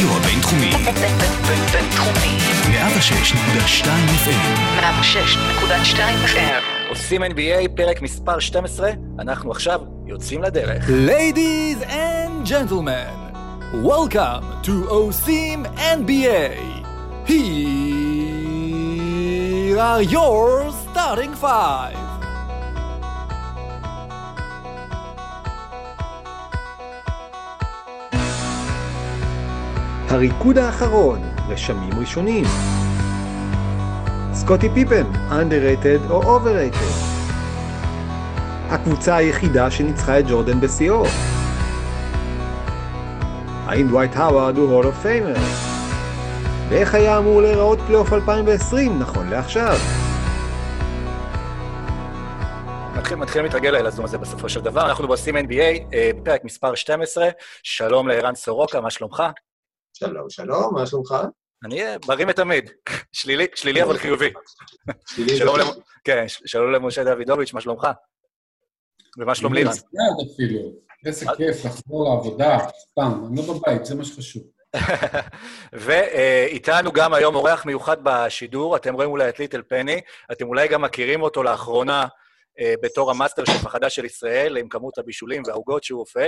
הרדיו הבינתחומי. בינתחומי. 106.2 FM. 106.2 FM. עושים NBA, פרק מספר 12, אנחנו עכשיו יוצאים לדרך. Ladies and gentlemen, welcome to OSIM NBA. Here are your starting five. הריקוד האחרון, רשמים ראשונים. סקוטי פיפן, underrated או overrated. הקבוצה היחידה שניצחה את ג'ורדן בשיאו. האם דווייט האווארד הוא Hall of Famer? ואיך היה אמור להיראות פלייאוף 2020 נכון לעכשיו? מתחילים מתחילים להתרגל לזום הזה בסופו של דבר. אנחנו בעושים NBA, אה, פרק מספר 12. שלום לערן סורוקה, מה שלומך? שלום, שלום, מה שלומך? אני אה, בריא מתמיד. שלילי, שלילי אבל חיובי. כן, שלום למשה דוידוביץ', מה שלומך? ומה שלום לירן? מצוין אפילו. איזה מה? כיף לחזור לעבודה, סתם, אני לא בבית, זה מה שחשוב. ואיתנו גם היום אורח מיוחד בשידור, אתם רואים אולי את ליטל פני, אתם אולי גם מכירים אותו לאחרונה אה, בתור המאסטר שף החדש של ישראל, עם כמות הבישולים והעוגות שהוא אופה.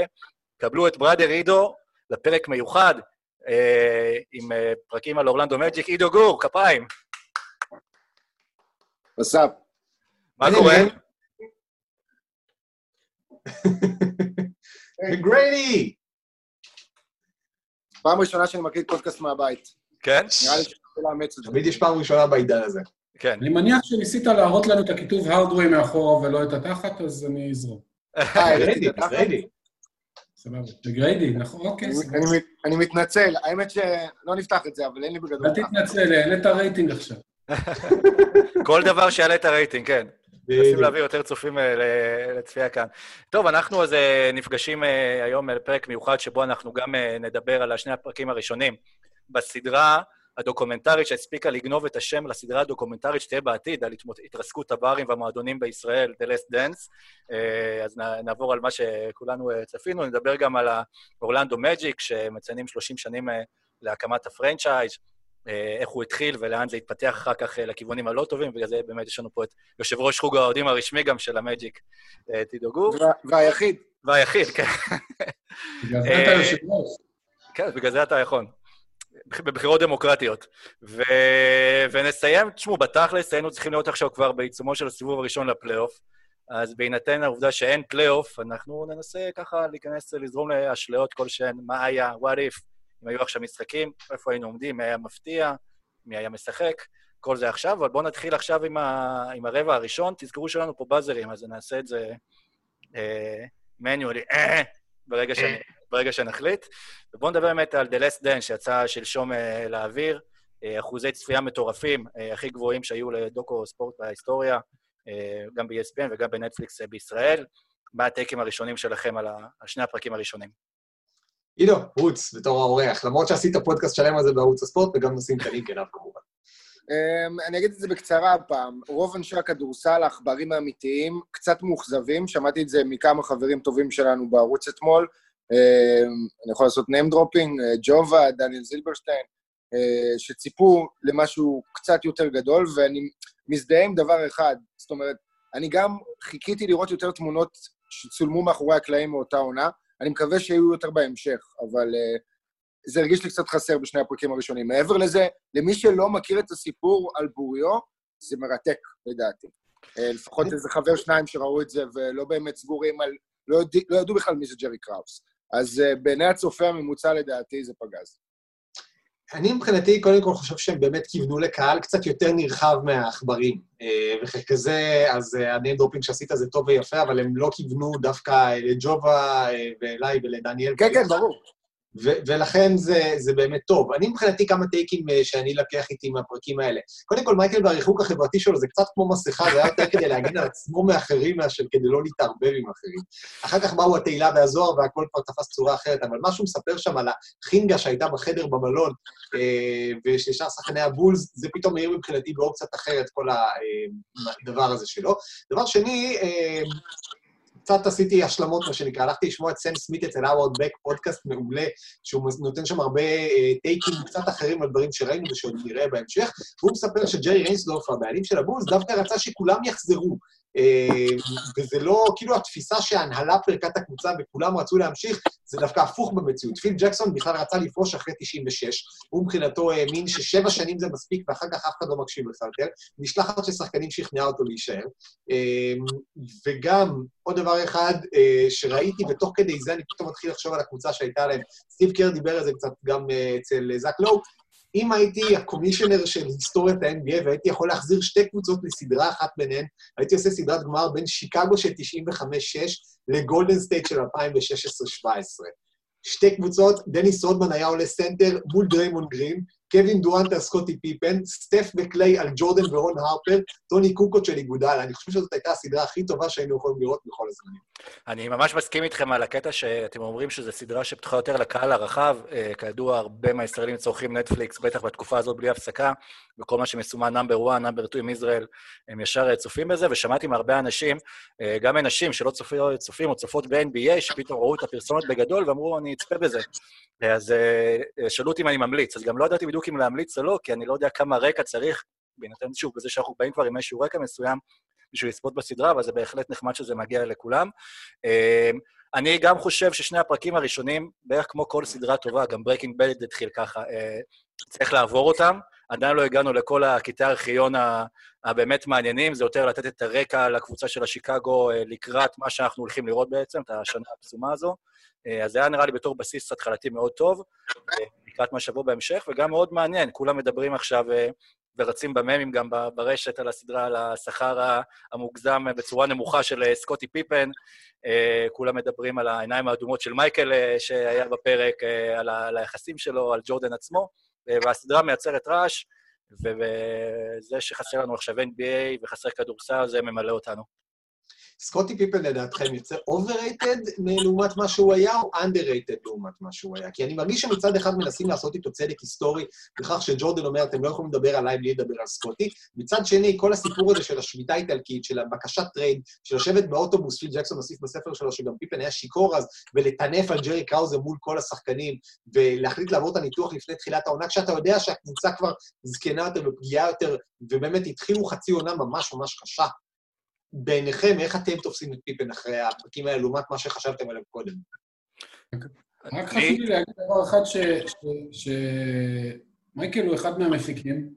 קבלו את בראדר עידו לפרק מיוחד, אה, עם אה, פרקים על אורלנדו מג'יק. עידו גור, כפיים. וואטסאפ. מה קורה? גריידי! פעם ראשונה שאני מקליט פודקאסט מהבית. כן? נראה לי שצריך לאמץ את זה. תמיד יש פעם ראשונה בעידן הזה. כן. אני מניח שניסית להראות לנו את הכיתוב הארדווי מאחורה ולא את התחת, אז אני אזרום. אה, התחת? גריידי. סבבה. זה גריידי, נכון? אוקיי, אני- סבבה. אני מת- אני מתנצל, האמת שלא נפתח את זה, אבל אין לי בגדול. אל תתנצל, העלית רייטינג עכשיו. כל דבר שיעלה את הרייטינג, כן. מנסים. להביא יותר צופים אה, ל- לצפייה כאן. טוב, אנחנו אז אה, נפגשים אה, היום לפרק מיוחד שבו אנחנו גם נדבר על שני הפרקים הראשונים בסדרה הדוקומנטרית שהספיקה לגנוב את השם לסדרה הדוקומנטרית שתהיה בעתיד, על התרסקות הברים והמועדונים בישראל, The Last Dance. אה, אז נעבור על מה שכולנו אה, צפינו, נדבר גם על האורלנדו מג'יק, שמציינים 30 שנים אה, להקמת הפרנצ'ייז. איך הוא התחיל ולאן זה התפתח אחר כך לכיוונים הלא טובים, בגלל זה באמת יש לנו פה את יושב ראש חוג האוהדים הרשמי גם של המג'יק, טידו גור, וה- והיחיד, והיחיד, כן. בגלל זה אתה יושב-ראש. כן, בגלל זה אתה יכול. בבחירות דמוקרטיות. ו... ונסיים, תשמעו, בתכלס היינו צריכים להיות עכשיו כבר בעיצומו של הסיבוב הראשון לפלייאוף, אז בהינתן העובדה שאין פלייאוף, אנחנו ננסה ככה להיכנס, לזרום לאשליות כלשהן, מה היה, what if, אם היו עכשיו משחקים, איפה היינו עומדים, מי היה מפתיע, מי היה משחק, כל זה עכשיו, אבל בואו נתחיל עכשיו עם, ה... עם הרבע הראשון. תזכרו שלנו פה באזרים, אז נעשה את זה מניואלי, ברגע, שאני, ברגע שנחליט. ובואו נדבר באמת על The Last Dance, שיצא שלשום אה, לאוויר, אה, אחוזי צפייה מטורפים, אה, הכי גבוהים שהיו לדוקו ספורט בהיסטוריה, גם ב-ESPN וגם בנטפליקס בישראל. מה הטייקים הראשונים שלכם על, שני הפרקים הראשונים? עידו, רוץ, בתור האורח, למרות שעשית פודקאסט שלם על זה בערוץ הספורט, וגם נשים את הלינק אליו כמובן. אמ, אני אגיד את זה בקצרה הפעם. רוב אנשי הכדורסל, העכברים האמיתיים, קצת מאוכזבים. שמעתי את זה מכמה חברים טובים שלנו בערוץ אתמול. אמ, אני יכול לעשות name dropping, אה, ג'ובה, דניאל זילברשטיין, אה, שציפו למשהו קצת יותר גדול, ואני מזדהה עם דבר אחד. זאת אומרת, אני גם חיכיתי לראות יותר תמונות שצולמו מאחורי הקלעים מאותה עונה. אני מקווה שיהיו יותר בהמשך, אבל אה, זה הרגיש לי קצת חסר בשני הפרקים הראשונים. מעבר לזה, למי שלא מכיר את הסיפור על בוריו, זה מרתק, לדעתי. לפחות איזה חבר שניים שראו את זה ולא באמת סגורים על... לא, יודע, לא ידעו בכלל מי זה ג'רי קראוס. אז אה, בעיני הצופה הממוצע, לדעתי, זה פגז. אני מבחינתי, קודם כל חושב שהם באמת כיוונו לקהל קצת יותר נרחב מהעכברים. אה, וככזה, אז אה, ה name dropping שעשית זה טוב ויפה, אבל הם לא כיוונו דווקא לג'ובה ואליי ולדניאל. כן, כן, ברור. ולכן זה, זה באמת טוב. אני מבחינתי כמה טייקים אה, שאני אקח איתי מהפרקים האלה. קודם כל, מייקל והריחוק החברתי שלו זה קצת כמו מסכה, זה היה יותר כדי להגן על עצמו מאחרים מאשר כדי לא להתערבב עם אחרים. אחר כך באו התהילה והזוהר והכל כבר תפס צורה אחרת, אבל מה שהוא מספר שם על החינגה שהייתה בחדר במלון, אה, וששאר שחקני הבולס, זה פתאום מאיר מבחינתי באור אחרת, כל הדבר הזה שלו. דבר שני, אה, קצת עשיתי השלמות, מה שנקרא. הלכתי לשמוע את סם סמית אצל האוורד בק, פודקאסט מעולה, שהוא נותן שם הרבה אה, טייקים קצת אחרים על דברים שראינו ושעוד נראה בהמשך, והוא מספר שג'רי ריינסדורף, הבעלים של הבולס, דווקא רצה שכולם יחזרו. אה, וזה לא, כאילו התפיסה שההנהלה פירקה את הקבוצה וכולם רצו להמשיך, זה דווקא הפוך במציאות. פיל ג'קסון בכלל רצה לפרוש אחרי 96, הוא מבחינתו האמין ששבע שנים זה מספיק ואחר כך אף אחד לא מקשיב לך יותר. משלחת של שחקנים שכנעה אותו להישאר. אה, וגם, עוד דבר אחד אה, שראיתי, ותוך כדי זה אני פתאום מתחיל לחשוב על הקבוצה שהייתה להם, סטיב קר דיבר על זה קצת גם אצל זאק לואו, אם הייתי הקומישיונר של היסטוריית ה-NBA והייתי יכול להחזיר שתי קבוצות לסדרה אחת ביניהן, הייתי עושה סדרת גמר בין שיקגו של 95-6 לגולדן סטייט של 2016-2017. שתי קבוצות, דניס רודמן היה עולה סנטר מול דריימון גרין, קווין דורנט על סקוטי פיפן, סטף וקליי על ג'ורדן ורון הרפר, טוני קוקוץ' על איגודלה. אני חושב שזאת הייתה הסדרה הכי טובה שהיינו יכולים לראות בכל הזמנים. אני ממש מסכים איתכם על הקטע שאתם אומרים שזו סדרה שפתוחה יותר לקהל הרחב. אה, כידוע, הרבה מהישראלים צורכים נטפליקס, בטח בתקופה הזאת בלי הפסקה, וכל מה שמסומן number 1, number 2 עם ישראל, הם ישר אה, צופים בזה, ושמעתי מהרבה אנשים, אה, גם אנשים שלא צופים, צופים או צופות ב-NBA, שפתאום ראו את הפרסומת בגדול ואמרו, אני אצפה בזה. אז שאלו אותי אם אני ממליץ, אז גם לא ידעתי בדיוק אם להמליץ או לא, כי אני לא יודע כמה רקע צריך, בהינתן שוב, בזה שאנחנו באים כבר עם איזשהו רקע מסוים, בשביל לצפות בסדרה, אבל זה בהחלט נחמד שזה מגיע לכולם. אני גם חושב ששני הפרקים הראשונים, בערך כמו כל סדרה טובה, גם Breaking Bad התחיל ככה, צריך לעבור אותם. עדיין לא הגענו לכל הקטעי הארכיון הבאמת מעניינים, זה יותר לתת את הרקע לקבוצה של השיקגו לקראת מה שאנחנו הולכים לראות בעצם, את השנה הפסומה הזו. אז זה היה נראה לי בתור בסיס התחלתי מאוד טוב, לקראת מה שבוא בהמשך, וגם מאוד מעניין, כולם מדברים עכשיו ורצים בממים גם ברשת על הסדרה, על השכר המוגזם בצורה נמוכה של סקוטי פיפן. כולם מדברים על העיניים האדומות של מייקל שהיה בפרק, על היחסים שלו, על ג'ורדן עצמו, והסדרה מייצרת רעש, וזה שחסר לנו עכשיו NBA וחסר כדורסל, זה ממלא אותנו. סקוטי פיפן לדעתכם יוצא overrated לעומת מה שהוא היה, או underrated לעומת מה שהוא היה? כי אני מרגיש שמצד אחד מנסים לעשות איתו צדק היסטורי, בכך שג'ורדן אומר, אתם לא יכולים לדבר עליי בלי לדבר על סקוטי. מצד שני, כל הסיפור הזה של השביתה האיטלקית, של הבקשת trade, של לשבת באוטובוס, פיל ג'קסון הוסיף בספר שלו, שגם פיפן היה שיכור אז, ולטנף על ג'רי קראוזה מול כל השחקנים, ולהחליט לעבור את הניתוח לפני תחילת העונה, כשאתה יודע שהקבוצה כבר זקנה יותר ופגיעה יותר, ובאמת התחילו חצי עונה ממש ממש קשה. בעיניכם, איך אתם תופסים את פיפן אחרי הפרקים האלה, לעומת מה שחשבתם עליו קודם? רק חשוב לי להגיד דבר אחד, שמייקל הוא אחד מהמפיקים,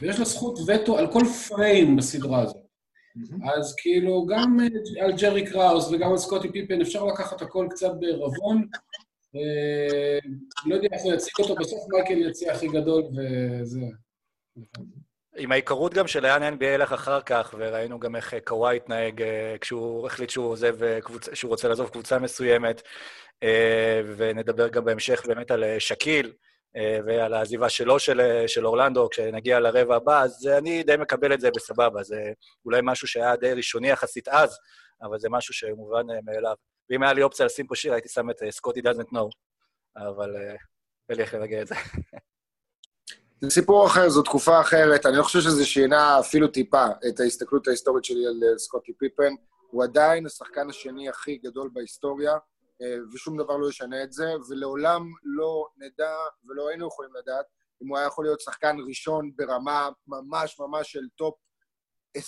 ויש לו זכות וטו על כל פריים בסדרה הזאת. אז כאילו, גם על ג'רי קראוס וגם על סקוטי פיפן, אפשר לקחת הכל קצת בערבון. לא יודע איך הוא יציג אותו, בסוף מייקל יציע הכי גדול, וזה... עם ההיכרות גם של לאן NBA ילך אחר כך, וראינו גם איך קוואי התנהג כשהוא החליט שהוא עוזב, שהוא רוצה לעזוב קבוצה מסוימת, ונדבר גם בהמשך באמת על שקיל ועל העזיבה שלו של, של אורלנדו כשנגיע לרבע הבא, אז אני די מקבל את זה בסבבה, זה אולי משהו שהיה די ראשוני יחסית אז, אבל זה משהו שמובן מאליו. ואם היה לי אופציה לשים פה שיר, הייתי שם את סקוטי doesn't know, אבל אין לי איך לרגע את זה. זה סיפור אחר, זו תקופה אחרת. אני לא חושב שזה שינה אפילו טיפה את ההסתכלות ההיסטורית שלי על סקוטי פיפן. הוא עדיין השחקן השני הכי גדול בהיסטוריה, ושום דבר לא ישנה את זה, ולעולם לא נדע ולא היינו יכולים לדעת אם הוא היה יכול להיות שחקן ראשון ברמה ממש ממש של top 20-30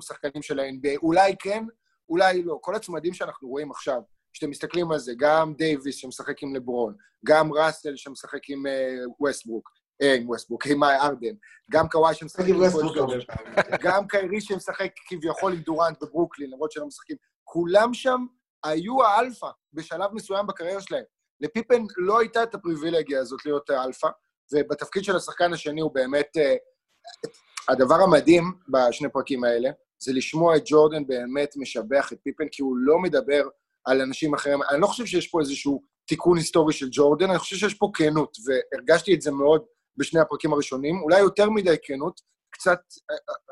שחקנים של ה-NBA. אולי כן, אולי לא. כל הצמדים שאנחנו רואים עכשיו, כשאתם מסתכלים על זה, גם דייוויס שמשחק עם לברון, גם ראסל שמשחק עם ווסטברוק, עם ווסטבוק, עם הארדן, גם קוואי שמשחק עם ווסטבוק, גם קיירי שמשחק כביכול עם דורנט בברוקלין, למרות שהם לא משחקים. כולם שם היו האלפא בשלב מסוים בקריירה שלהם. לפיפן לא הייתה את הפריבילגיה הזאת להיות האלפא, ובתפקיד של השחקן השני הוא באמת... הדבר המדהים בשני פרקים האלה, זה לשמוע את ג'ורדן באמת משבח את פיפן, כי הוא לא מדבר על אנשים אחרים. אני לא חושב שיש פה איזשהו תיקון היסטורי של ג'ורדן, אני חושב שיש פה כנות, והרגשתי את זה מאוד בשני הפרקים הראשונים, אולי יותר מדי כנות, קצת,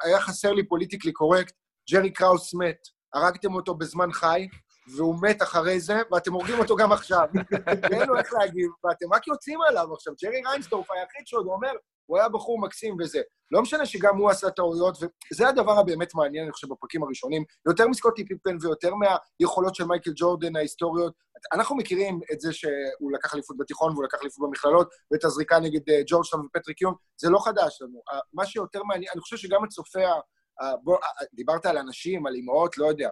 היה חסר לי politically correct, ג'רי קראוס מת, הרגתם אותו בזמן חי, והוא מת אחרי זה, ואתם הורגים אותו גם עכשיו. ואין לו איך להגיב, ואתם רק יוצאים עליו עכשיו. ג'רי ריינסדורף היחיד שעוד אומר, הוא היה בחור מקסים וזה. לא משנה שגם הוא עשה טעויות, וזה הדבר הבאמת מעניין, אני חושב, בפרקים הראשונים, יותר מסקוטי פיפן ויותר מהיכולות של מייקל ג'ורדן ההיסטוריות. אנחנו מכירים את זה שהוא לקח אליפות בתיכון והוא לקח אליפות במכללות, ואת הזריקה נגד אה, ג'ורג'טון ופטריק יום, זה לא חדש לנו. אה, מה שיותר מעניין, אני חושב שגם הצופה, בוא, אה, דיברת על אנשים, על אימהות, לא יודע.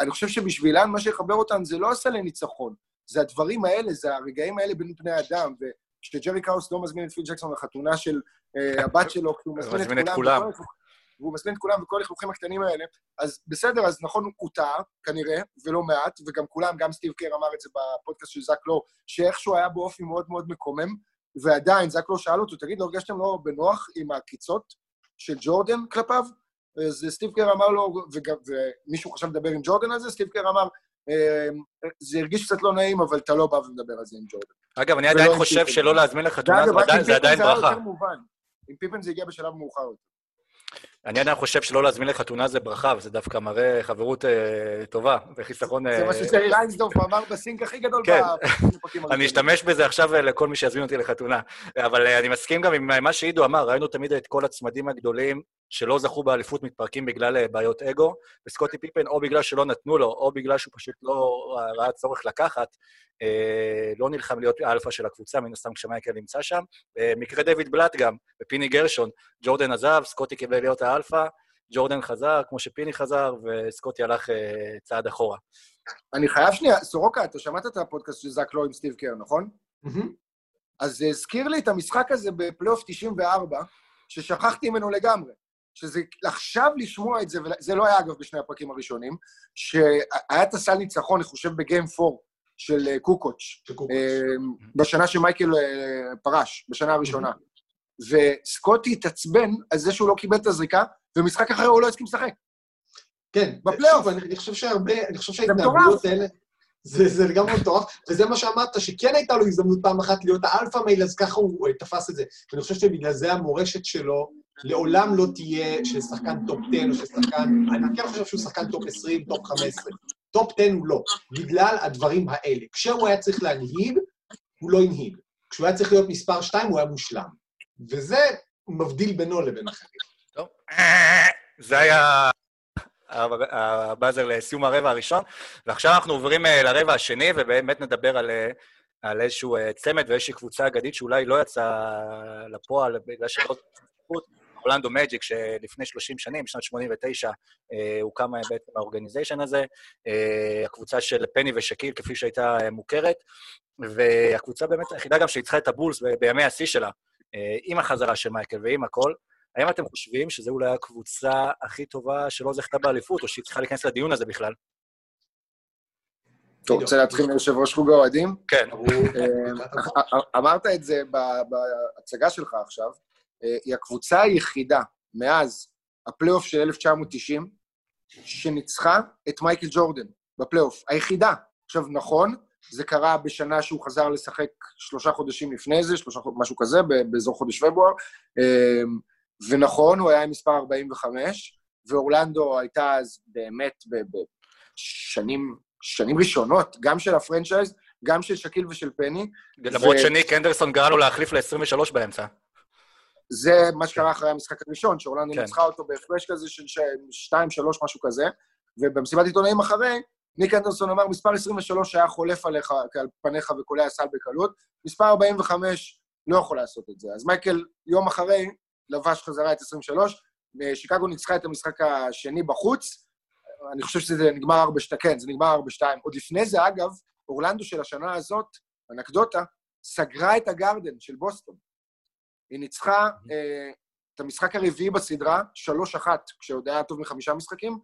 אני חושב שבשבילן מה שיחבר אותם זה לא הסלי ניצחון, זה הדברים האלה, זה הרגעים האלה בין בני אדם, וכשג'רי קראוס לא מזמין את פיל ג'קסון לחתונה של אה, הבת שלו, כי הוא מזמין את כולם. והוא מזמין את כולם וכל הלכלוכים הקטנים האלה, אז בסדר, אז נכון, הוא טעה, כנראה, ולא מעט, וגם כולם, גם סטיב קר אמר את זה בפודקאסט של זאק לואו, שאיכשהו היה באופי מאוד מאוד מקומם, ועדיין, זאק לואו שאל אותו, תגיד, לא הרגשתם לא בנוח עם העקיצות של ג'ורדן כלפיו? אז סטיב קר אמר לו, ומישהו חשב לדבר עם ג'ורדן על זה, סטיב קר אמר, "אה, זה הרגיש קצת לא נעים, אבל אתה לא בא ומדבר על זה עם ג'ורדן. אגב, אני עדיין חושב. שלא להזמין לחתונה, ואגב, זה עדיין- ברכה. עם פיפן זה הגיע בשלב מאוחר יותר. אני עדיין חושב שלא להזמין לחתונה זה ברכה, וזה דווקא מראה חברות אה, טובה וחיסכון... זה אה, מה שג'רי ליינסדורף אמר בסינק הכי גדול כן. בפרקים אני אשתמש בזה עכשיו אה, לכל מי שיזמין אותי לחתונה. אבל אה, אני מסכים גם עם מה שעידו אמר, ראינו תמיד את כל הצמדים הגדולים שלא זכו באליפות מתפרקים בגלל אה, בעיות אגו, וסקוטי פיפן, או בגלל שלא נתנו לו, או בגלל שהוא פשוט לא ראה צורך לקחת, אה, לא נלחם להיות האלפא של הקבוצה, מן הסתם כשמייקל נמצא שם. אה, מקרה דיוויד בלאט גם, ופיני גרשון, ג'ורדן עזב, סקוטי קיבל להיות האלפא, ג'ורדן חזר, כמו שפיני חזר, וסקוטי הלך אה, צעד אחורה. אני חייב שנייה, סורוקה, אתה שמעת את הפודקאסט של זאק לואו עם סטיב קר, נכון? אז זה הזכיר לי את המשחק הזה בפלייאוף 94, ששכחתי ממנו לגמרי. שזה עכשיו לשמוע את זה, וזה לא היה אגב בשני הפרקים הראשונים, שהיה את הסל ניצחון, אני חושב, בגיים 4 של אה, קוקוץ', אה, בשנה שמייקל אה, פרש, בשנה הראשונה. וסקוטי התעצבן על זה שהוא לא קיבל את הזריקה, ומשחק אחר הוא לא הסכים לשחק. כן, בפלייאוף. אני חושב שהרבה, אני חושב. שההתנהגויות האלה, זה, זה לגמרי מטורף, וזה מה שאמרת, שכן הייתה לו הזדמנות פעם אחת להיות ה alpha male, אז ככה הוא תפס את זה. ואני חושב שבגלל זה המורשת שלו לעולם לא תהיה של שחקן top 10 או של שחקן, אני כן חושב שהוא שחקן top 20, top 15. top 10 הוא לא, בגלל הדברים האלה. כשהוא היה צריך להנהיג, הוא לא הנהיג. כשהוא היה צריך להיות מספר 2, הוא היה מושלם. וזה מבדיל בינו לבין אחרים. טוב. זה היה הבאזר לסיום הרבע הראשון, ועכשיו אנחנו עוברים אה, לרבע השני, ובאמת נדבר על, אה, על איזשהו אה, צמד ואיזושהי קבוצה אגדית שאולי לא יצאה לפועל בגלל שלא אורלנדו מג'יק, שלפני 30 שנים, בשנת 89, אה, הוקם אה, בעצם האורגניזיישן הזה, אה, הקבוצה של פני ושקיל, כפי שהייתה אה, מוכרת, והקבוצה באמת היחידה גם שניצחה את הבולס בימי השיא שלה, אה, עם החזרה של מייקל ועם הכל. האם אתם חושבים שזו אולי הקבוצה הכי טובה שלא זכתה באליפות, או שהיא צריכה להיכנס לדיון הזה בכלל? אתה רוצה להתחיל מיושב ראש חוג האוהדים? כן. אה, אמרת את זה בהצגה שלך עכשיו, היא הקבוצה היחידה מאז הפלייאוף של 1990 שניצחה את מייקל ג'ורדן בפלייאוף. היחידה. עכשיו, נכון, זה קרה בשנה שהוא חזר לשחק שלושה חודשים לפני זה, שלושה, חוד- משהו כזה, באזור חודש פברואר, אה, ונכון, הוא היה עם מספר 45, ואורלנדו הייתה אז באמת בשנים שנים ראשונות, גם של הפרנצ'ייז, גם של שקיל ושל פני. למרות ו- שניק אנדרסון גרם לו להחליף ל-23 באמצע. זה מה שקרה אחרי המשחק הראשון, שאורלנדו כן. ניצחה אותו בהפרש כזה של ש- שתיים, שלוש, משהו כזה, ובמסיבת עיתונאים אחרי, ניק אנדרסון אמר, מספר 23 היה חולף עליך, על פניך וקולע סל בקלות, מספר 45 לא יכול לעשות את זה. אז מייקל, יום אחרי, לבש חזרה את 23, שיקגו ניצחה את המשחק השני בחוץ, אני חושב שזה נגמר 4-2, כן, זה נגמר 4-2. עוד לפני זה, אגב, אורלנדו של השנה הזאת, אנקדוטה, סגרה את הגרדן של בוסטון. היא ניצחה אה, את המשחק הרביעי בסדרה, 3-1, כשעוד היה טוב מחמישה משחקים,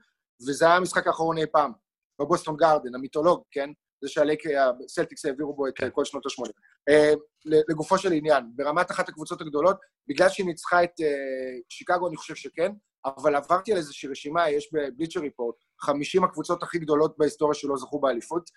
וזה היה המשחק האחרון אי פעם, בבוסטון גרדן, המיתולוג, כן? זה שהסלטיקס העבירו בו את. כן. כל שנות ה-80. אה, לגופו של עניין, ברמת אחת הקבוצות הגדולות, בגלל שהיא ניצחה את אה, שיקגו, אני חושב שכן, אבל עברתי על איזושהי רשימה, יש בבליצ'ר ריפורט, 50 הקבוצות הכי גדולות בהיסטוריה שלא זכו באליפות.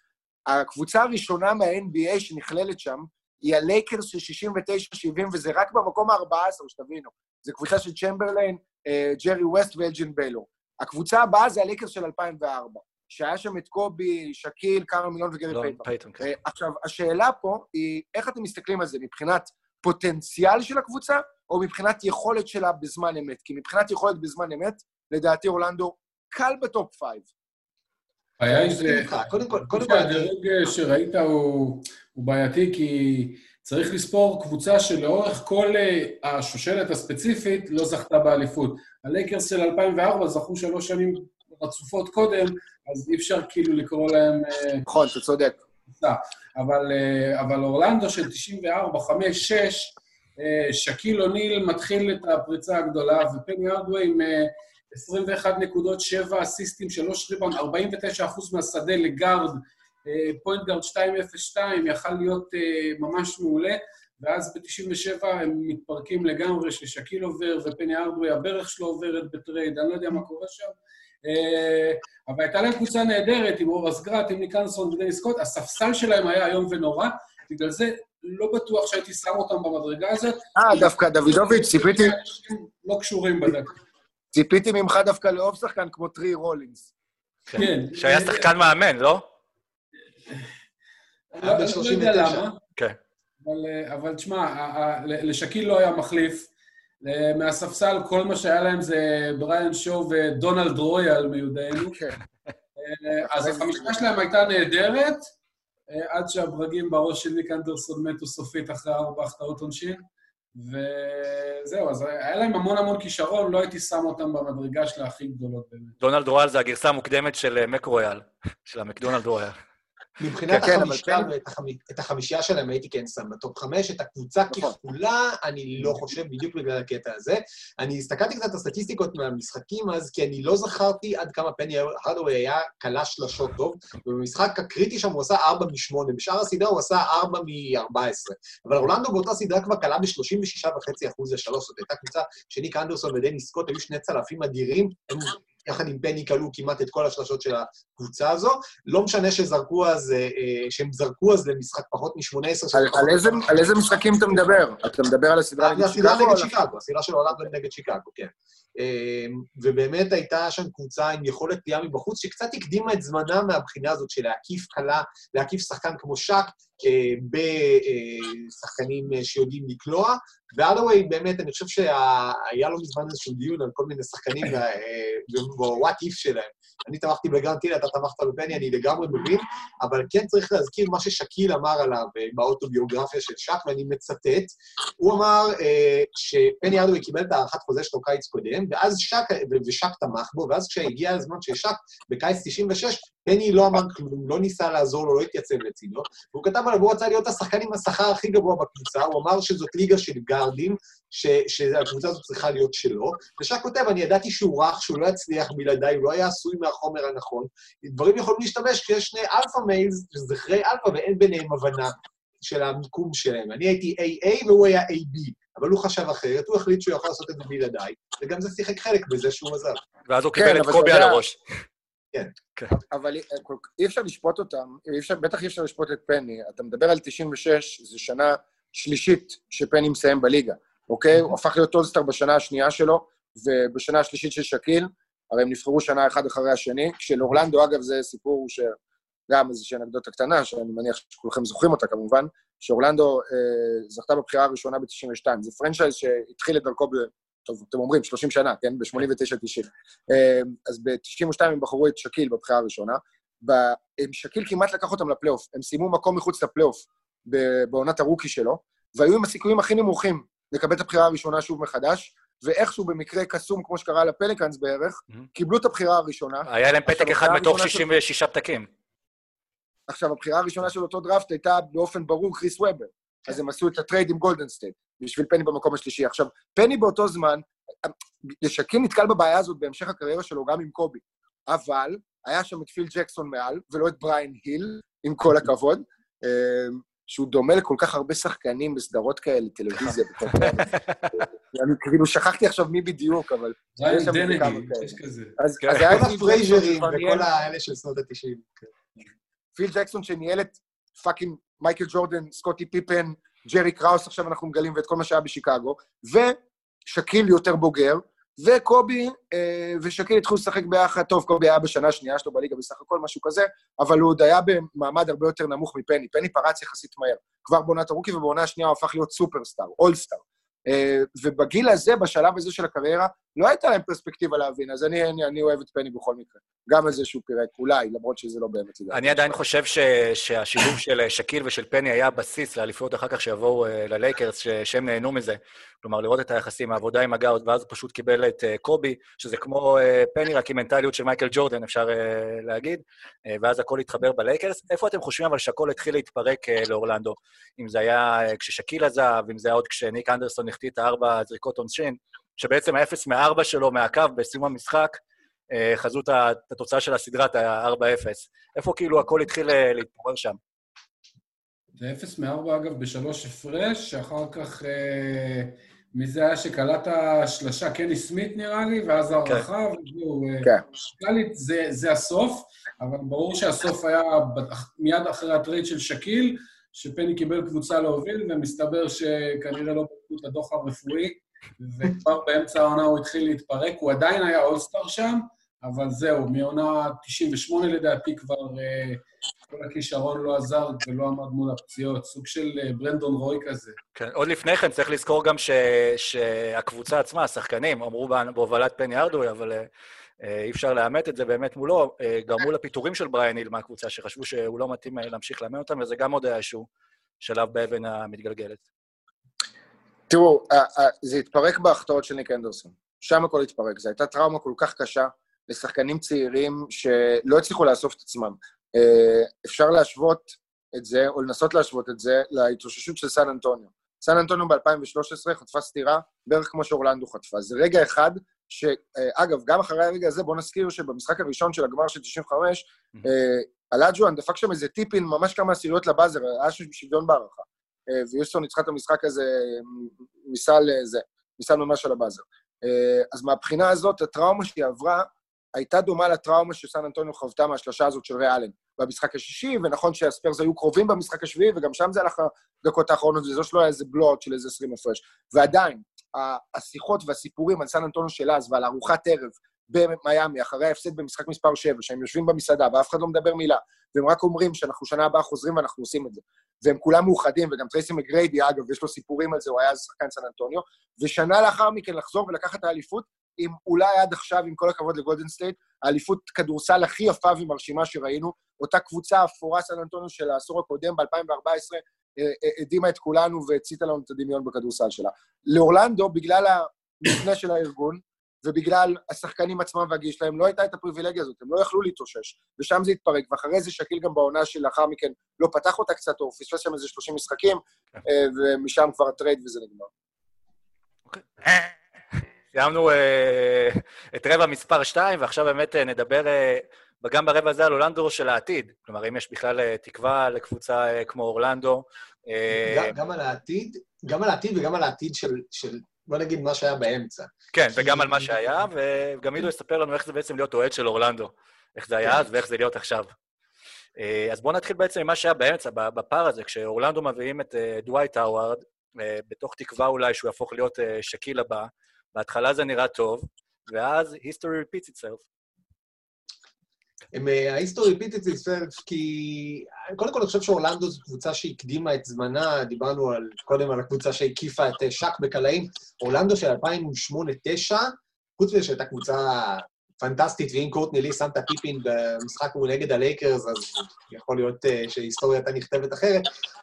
הקבוצה הראשונה מה-NBA שנכללת שם היא הלייקרס של 69-70, וזה רק במקום ה-14, שתבינו. זו קבוצה של צ'מברליין, אה, ג'רי ווסט ואלג'ין ביילור. הקבוצה הבאה זה הלייקרס של 2004, שהיה שם את קובי, שקיל, קארל מלון וגרי לא, פייטון. פייטון, כן. אה, עכשיו, השאלה פה היא, איך אתם מסתכלים על זה מבחינת פוטנציאל של הקבוצה, או מבחינת יכולת שלה בזמן אמת. כי מבחינת יכולת בזמן אמת, לדעתי אורלנדו קל ב top five. הבעיה היא. איתך. קודם כל, קודם כל, שהדירוג שראית הוא, הוא בעייתי, כי צריך לספור קבוצה שלאורך כל אה, השושלת הספציפית לא זכתה באליפות. הלייקרס של 2004 זכו שלוש שנים רצופות קודם, אז אי אפשר כאילו לקרוא להם אה, נכון, אתה צודק. אבל, אה, אבל אורלנדו של 94, 5, 6, אה, שקיל אוניל מתחיל את הפריצה הגדולה, ופני ארדווי עם אה, 21 נקודות, 7 אסיסטים, 3 ריבאונד, 49 אחוז מהשדה לגארד, פוינט גארד 202, יכל להיות אה, ממש מעולה, ואז ב-97 הם מתפרקים לגמרי, ששקיל עובר ופני ארדווי, הברך שלו עוברת בטרייד, אני לא יודע מה קורה שם. אה, אבל הייתה להם קבוצה נהדרת, עם אורס גראט, עם ניק אנסון ודני סקוט, הספסל שלהם היה איום ונורא, בגלל זה לא בטוח שהייתי שם אותם במדרגה הזאת. אה, דווקא דוידוביץ', ציפיתי, לא קשורים בדקה. ציפיתי ממך דווקא לאהוב שחקן כמו טרי רולינס. כן. שהיה שחקן מאמן, לא? לא לא יודע 39. למה. כן. אבל, אה, תשמע, לשקיל לא היה מחליף. אה, מהספסל, כל מה שהיה להם זה בריאן שואו ודונלד רויאל מיודענו. כן. אה, אז החמישה שלהם הייתה נהדרת, עד שהברגים בראש של ניק אנדרסון מתו סופית אחרי ארבע החטאות עונשין. וזהו, אז היה להם המון המון כישרון, לא הייתי שם אותם במדרגה של הכי גדולות באמת. דונלד רויאל זה הגרסה המוקדמת של אה, מק רויאל, של המקדונלד רויאל. מבחינת כן, אבל החמישייה פן- ואת החמי- את החמישייה שלהם הייתי כן שם בטופ חמש, את הקבוצה נכון. ככולה, אני לא חושב בדיוק בגלל הקטע הזה. אני הסתכלתי קצת על הסטטיסטיקות מהמשחקים אז, כי אני לא זכרתי עד כמה פני הרדווי היה קלע שלשות טוב, ובמשחק הקריטי שם הוא עשה 4 מ-8, בשאר הסדרה הוא עשה 4 מ-14. אבל אורלנדו באותה סדרה כבר קלע ב-36.5% לשלוש, זאת הייתה קבוצה שניק אנדרסון ודני סקוט היו שני צלפים אדירים, יחד עם פני כלו כמעט את כל השלשות של הקבוצה הזו. לא משנה שזרקו אז, אה, אה, שהם זרקו אז למשחק פחות מ-18... על- איזה- משחקים אתה מדבר? אתה מדבר על הסדרה נגד הסדרה שיקגו? או נגד שיקגו, הסדרה של אורלנדו נגד שיקגו, כן. אה, ובאמת הייתה שם קבוצה עם יכולת פליאה מבחוץ, שקצת הקדימה את זמנה מהבחינה הזאת של להקיף קלה, להקיף שחקן כמו שק, בשחקנים שיודעים לקלוע. והדווי, באמת, אני חושב שהיה לו מזמן איזשהו דיון על כל מיני שחקנים ב-what if שלהם. אני תמכתי בגרנטיל, אתה תמכת בפני, אני לגמרי מבין, אבל כן צריך להזכיר מה ששקיל אמר עליו אה, באוטוביוגרפיה של שק, ואני מצטט. הוא אמר אה, שפני ארדווי קיבל את הארכת חוזה שלו קיץ קודם, ואז שק, ושק תמך בו, ואז כשהגיע הזמן של שק, בקיץ 96, פני לא אמר כלום, לא ניסה לעזור לו, לא התייצב לצידו, והוא כתב עליו, הוא רצה להיות השחקן עם השכר הכי גבוה בקבוצה, הוא אמר שזאת ליגה של גארדים, ש- שהקבוצה הזאת צריכה להיות שלו, ושק כותב, אני ידעתי שהוא רך, שהוא לא יצליח בלעדיי, הוא לא היה עשוי מהחומר הנכון. דברים יכולים להשתמש כשיש שני alpha males, זכרי אלפא, ואין ביניהם הבנה של המיקום שלהם. אני הייתי A והוא היה B, אבל הוא חשב אחרת, הוא החליט שהוא יכול לעשות את זה בלעדיי, וגם זה שיחק חלק בזה שהוא עזב. ואז הוא כן, קיבל את אבל קובי על הראש. אבל אי- כל- אי אפשר לשפוט אותם, בטח אי אפשר לשפוט את פני. אתה מדבר על 96, זו שנה שלישית שפני מסיים בליגה, אוקיי? הוא הפך להיות אולסטאר בשנה השנייה שלו, ובשנה השלישית של שקיל, הרי הם נבחרו שנה אחד אחרי השני. כשלאורלנדו, אגב, זה סיפור שגם איזושהי אנקדוטה קטנה, שאני מניח שכולכם זוכרים אותה כמובן, שאורלנדו אה, זכתה בבחירה הראשונה ב-92. זה פרנצ'ייז שהתחיל את דרכו ב... טוב, אתם אומרים, 30 שנה, כן? ב-89-90. אה, אז ב-92 הם בחרו את שקיל בבחירה הראשונה. ב- שקיל כמעט לקח אותם לפלייאוף. הם סיימו מקום מחוץ לפלייאוף בעונת הרוקי שלו, והיו עם הסיכויים הכי נמוכים לקבל את הבחירה הראשונה שוב מחדש, ואיכשהו במקרה קסום, כמו שקרה לפליקאנס בערך, אמממ. קיבלו את הבחירה הראשונה. היה להם פתק אחד מתוך הראשונה של- 66 פתקים. עכשיו, הבחירה הראשונה של אותו דראפט הייתה באופן ברור קריס וובר. אז הם עשו את הטרייד עם גולדן סטייט, בשביל פני במקום השלישי. עכשיו, פני באותו זמן, שקיל נתקל בבעיה הזאת בהמשך הקריירה שלו גם עם קובי, אבל היה שם את פיל ג'קסון מעל, ולא את בריין היל, עם כל הכבוד, אה, שהוא דומה לכל כך הרבה שחקנים בסדרות כאלה, טלוויזיה. אני כאילו שכחתי עכשיו מי בדיוק, אבל... שם דנהי, כמה כאלה. יש כזה. אז כן. היה כל הפרייזרים ניהל- וכל האלה של שנות ה-90. פיל ג'קסון שניהל את פאקינג מייקל ג'ורדן, סקוטי פיפן, ג'רי קראוס, עכשיו אנחנו מגלים, ואת כל מה שהיה בשיקגו, ושקיל יותר בוגר, וקובי אה, ושקיל התחילו לשחק ביחד, טוב, קובי היה בשנה השנייה שלו בליגה בסך הכל, משהו כזה, אבל הוא עוד היה במעמד הרבה יותר נמוך מפני. פני פרץ יחסית מהר. כבר בעונת הרוקי ובעונה השנייה הוא הפך להיות סופרסטאר, אולסטאר. אה, ובגיל הזה, בשלב הזה של הקריירה, לא הייתה להם פרספקטיבה להבין, אז אני, אני, אני אוהב את פני בכל מקרה. גם על זה שהוא פירק, אולי, למרות שזה לא באמת. אני עדיין חושב ש, שהשילוב של אה, שקיל ושל פני היה בסיס לאליפויות אחר כך שיבואו אה, ללייקרס, שהם נהנו מזה. כלומר, לראות את היחסים, העבודה עם הגארד, ואז הוא פשוט קיבל את אה, קובי, שזה כמו אה, פני, רק עם מנטליות של מייקל ג'ורדן, אפשר אה, להגיד, אה, ואז הכל התחבר בלייקרס. איפה אתם חושבים אבל שהכל התחיל להתפרק אה, לאורלנדו? אם זה היה אה, כששקיל עזב, אם זה היה עוד כשניק אנדרסון החטיא את הארבע זריקות עונשין, שבעצם האפס מארבע שלו מהקו בסיום המשחק, אה, חזו את התוצאה של הסדרה, את ה-4-0. איפה כאילו הכל התחיל אה, להתפורר שם? זה 0 מ-4, אגב, בשלוש הפרש, שאחר כך... אה, מי זה היה שקלט השלשה? קני סמית נראה לי, ואז הארכה, וזהו. אה, כן. מוזיקלית זה, זה הסוף, אבל ברור שהסוף היה מיד אחרי הטרייד של שקיל, שפני קיבל קבוצה להוביל, ומסתבר שכנראה לא בדקו את הדוח הרפואי, וכבר באמצע העונה הוא התחיל להתפרק. הוא עדיין היה אולסטאר שם, אבל זהו, מעונה 98 לדעתי כבר אה, כל הכישרון לא עזר ולא עמד מול הפציעות. סוג של אה, ברנדון רוי כזה. כן, עוד לפני כן צריך לזכור גם ש, שהקבוצה עצמה, השחקנים, אמרו בה- בהובלת פני ארדוי, אבל אה, אי אפשר לאמת את זה באמת מולו, גרמו לפיטורים של בריאן היל מהקבוצה, שחשבו שהוא לא מתאים להמשיך לאמן אותם, וזה גם עוד היה איזשהו שלב באבן המתגלגלת. תראו, זה התפרק בהחטאות של ניק אנדרסון. שם הכל התפרק. זו הייתה טראומה כל כך קשה לשחקנים צעירים שלא הצליחו לאסוף את עצמם. אה, אפשר להשוות את זה, או לנסות להשוות את זה, להתאוששות של סן אנטוניו. סן אנטוניו ב-2013 חטפה סטירה בערך כמו שאורלנדו חטפה. זה רגע אחד שאגב, גם אחרי הרגע הזה, בואו נזכיר שבמשחק הראשון של הגמר של 95, אה, אולאג'ואן דפק שם איזה tip-in, ממש כמה עשיריות ל buzzer, היה שם שוויון בהארכה. אה, ויוסטון ניצחה את המשחק הזה מסל זה, מסל ממש על ה buzzer. אה, אז מהבחינה הזאת, הטראומה שהיא עברה הייתה דומה לטראומה שסן אנטוניו חוותה מהשלשה הזאת של ריי אלן במשחק השישי, ונכון שהספיירס היו קרובים במשחק השביעי, וגם שם זה הלך לדקות האחרונות, וזה שלא היה איזה blowout של איזה 20 הפרש. ועדיין, השיחות והסיפורים על סן אנטוניו של אז ועל ארוחת ערב במיאמי, אחרי ההפסד במשחק מספר 7, שהם יושבים במסעדה ואף אחד לא מדבר מילה, והם רק אומרים שאנחנו שנה הבאה חוזרים ואנחנו עושים את זה. והם כולם מאוחדים, וגם טרייסי מגריידי, אגב, יש לו סיפורים על זה, הוא היה אז שחקן סן אנטוניו, ושנה לאחר מכן לחזור ולקחת את האליפות, עם אולי עד עכשיו, עם כל הכבוד לגולדן סטייט, האליפות כדורסל הכי יפה ומרשימה שראינו, אותה קבוצה אפורה סן אנטוניו של העשור הקודם, ב-2014, הדהימה את כולנו והציתה לנו את הדמיון בכדורסל שלה. לאורלנדו, בגלל המבנה של הארגון, ובגלל השחקנים עצמם והגיל שלהם, לא הייתה את הפריבילגיה הזאת, הם לא יכלו להתאושש, ושם זה התפרק, ואחרי זה שקיל גם בעונה שלאחר מכן לא פתח אותה קצת טוב, פספס שם איזה 30 משחקים, אה, ומשם כבר הטרייד וזה נגמר. סיימנו אה, את רבע מספר 2, ועכשיו באמת אה, נדבר אה, גם ברבע הזה על אורלנדו של העתיד. כלומר, אם יש בכלל תקווה לקבוצה כמו אורלנדו. גם- גם על העתיד, גם על העתיד וגם על העתיד של, של, בוא נגיד, מה שהיה באמצע. כן, וגם על מה שהיה, וגם עידו יספר לנו איך זה בעצם להיות אוהד של אורלנדו. איך זה היה אז ואיך זה להיות עכשיו. אז בואו נתחיל בעצם עם מה שהיה באמצע, בפער הזה, כשאורלנדו מביאים את דווייט האווארד, בתוך תקווה אולי שהוא יהפוך להיות שקיל הבא, בהתחלה זה נראה טוב, ואז history repeats itself. ה history repeated itself, כי קודם כל אני חושב שאורלנדו זו קבוצה שהקדימה את זמנה, דיברנו על, קודם על הקבוצה שהקיפה את אה, שק בקלעים, אורלנדו של 2008-2009, חוץ מזה שהייתה קבוצה פנטסטית, ואם קורטני לי שם את הטיפין במשחק מול נגד הלייקרס, אז יכול להיות אה, שההיסטוריה הייתה נכתבת אחרת.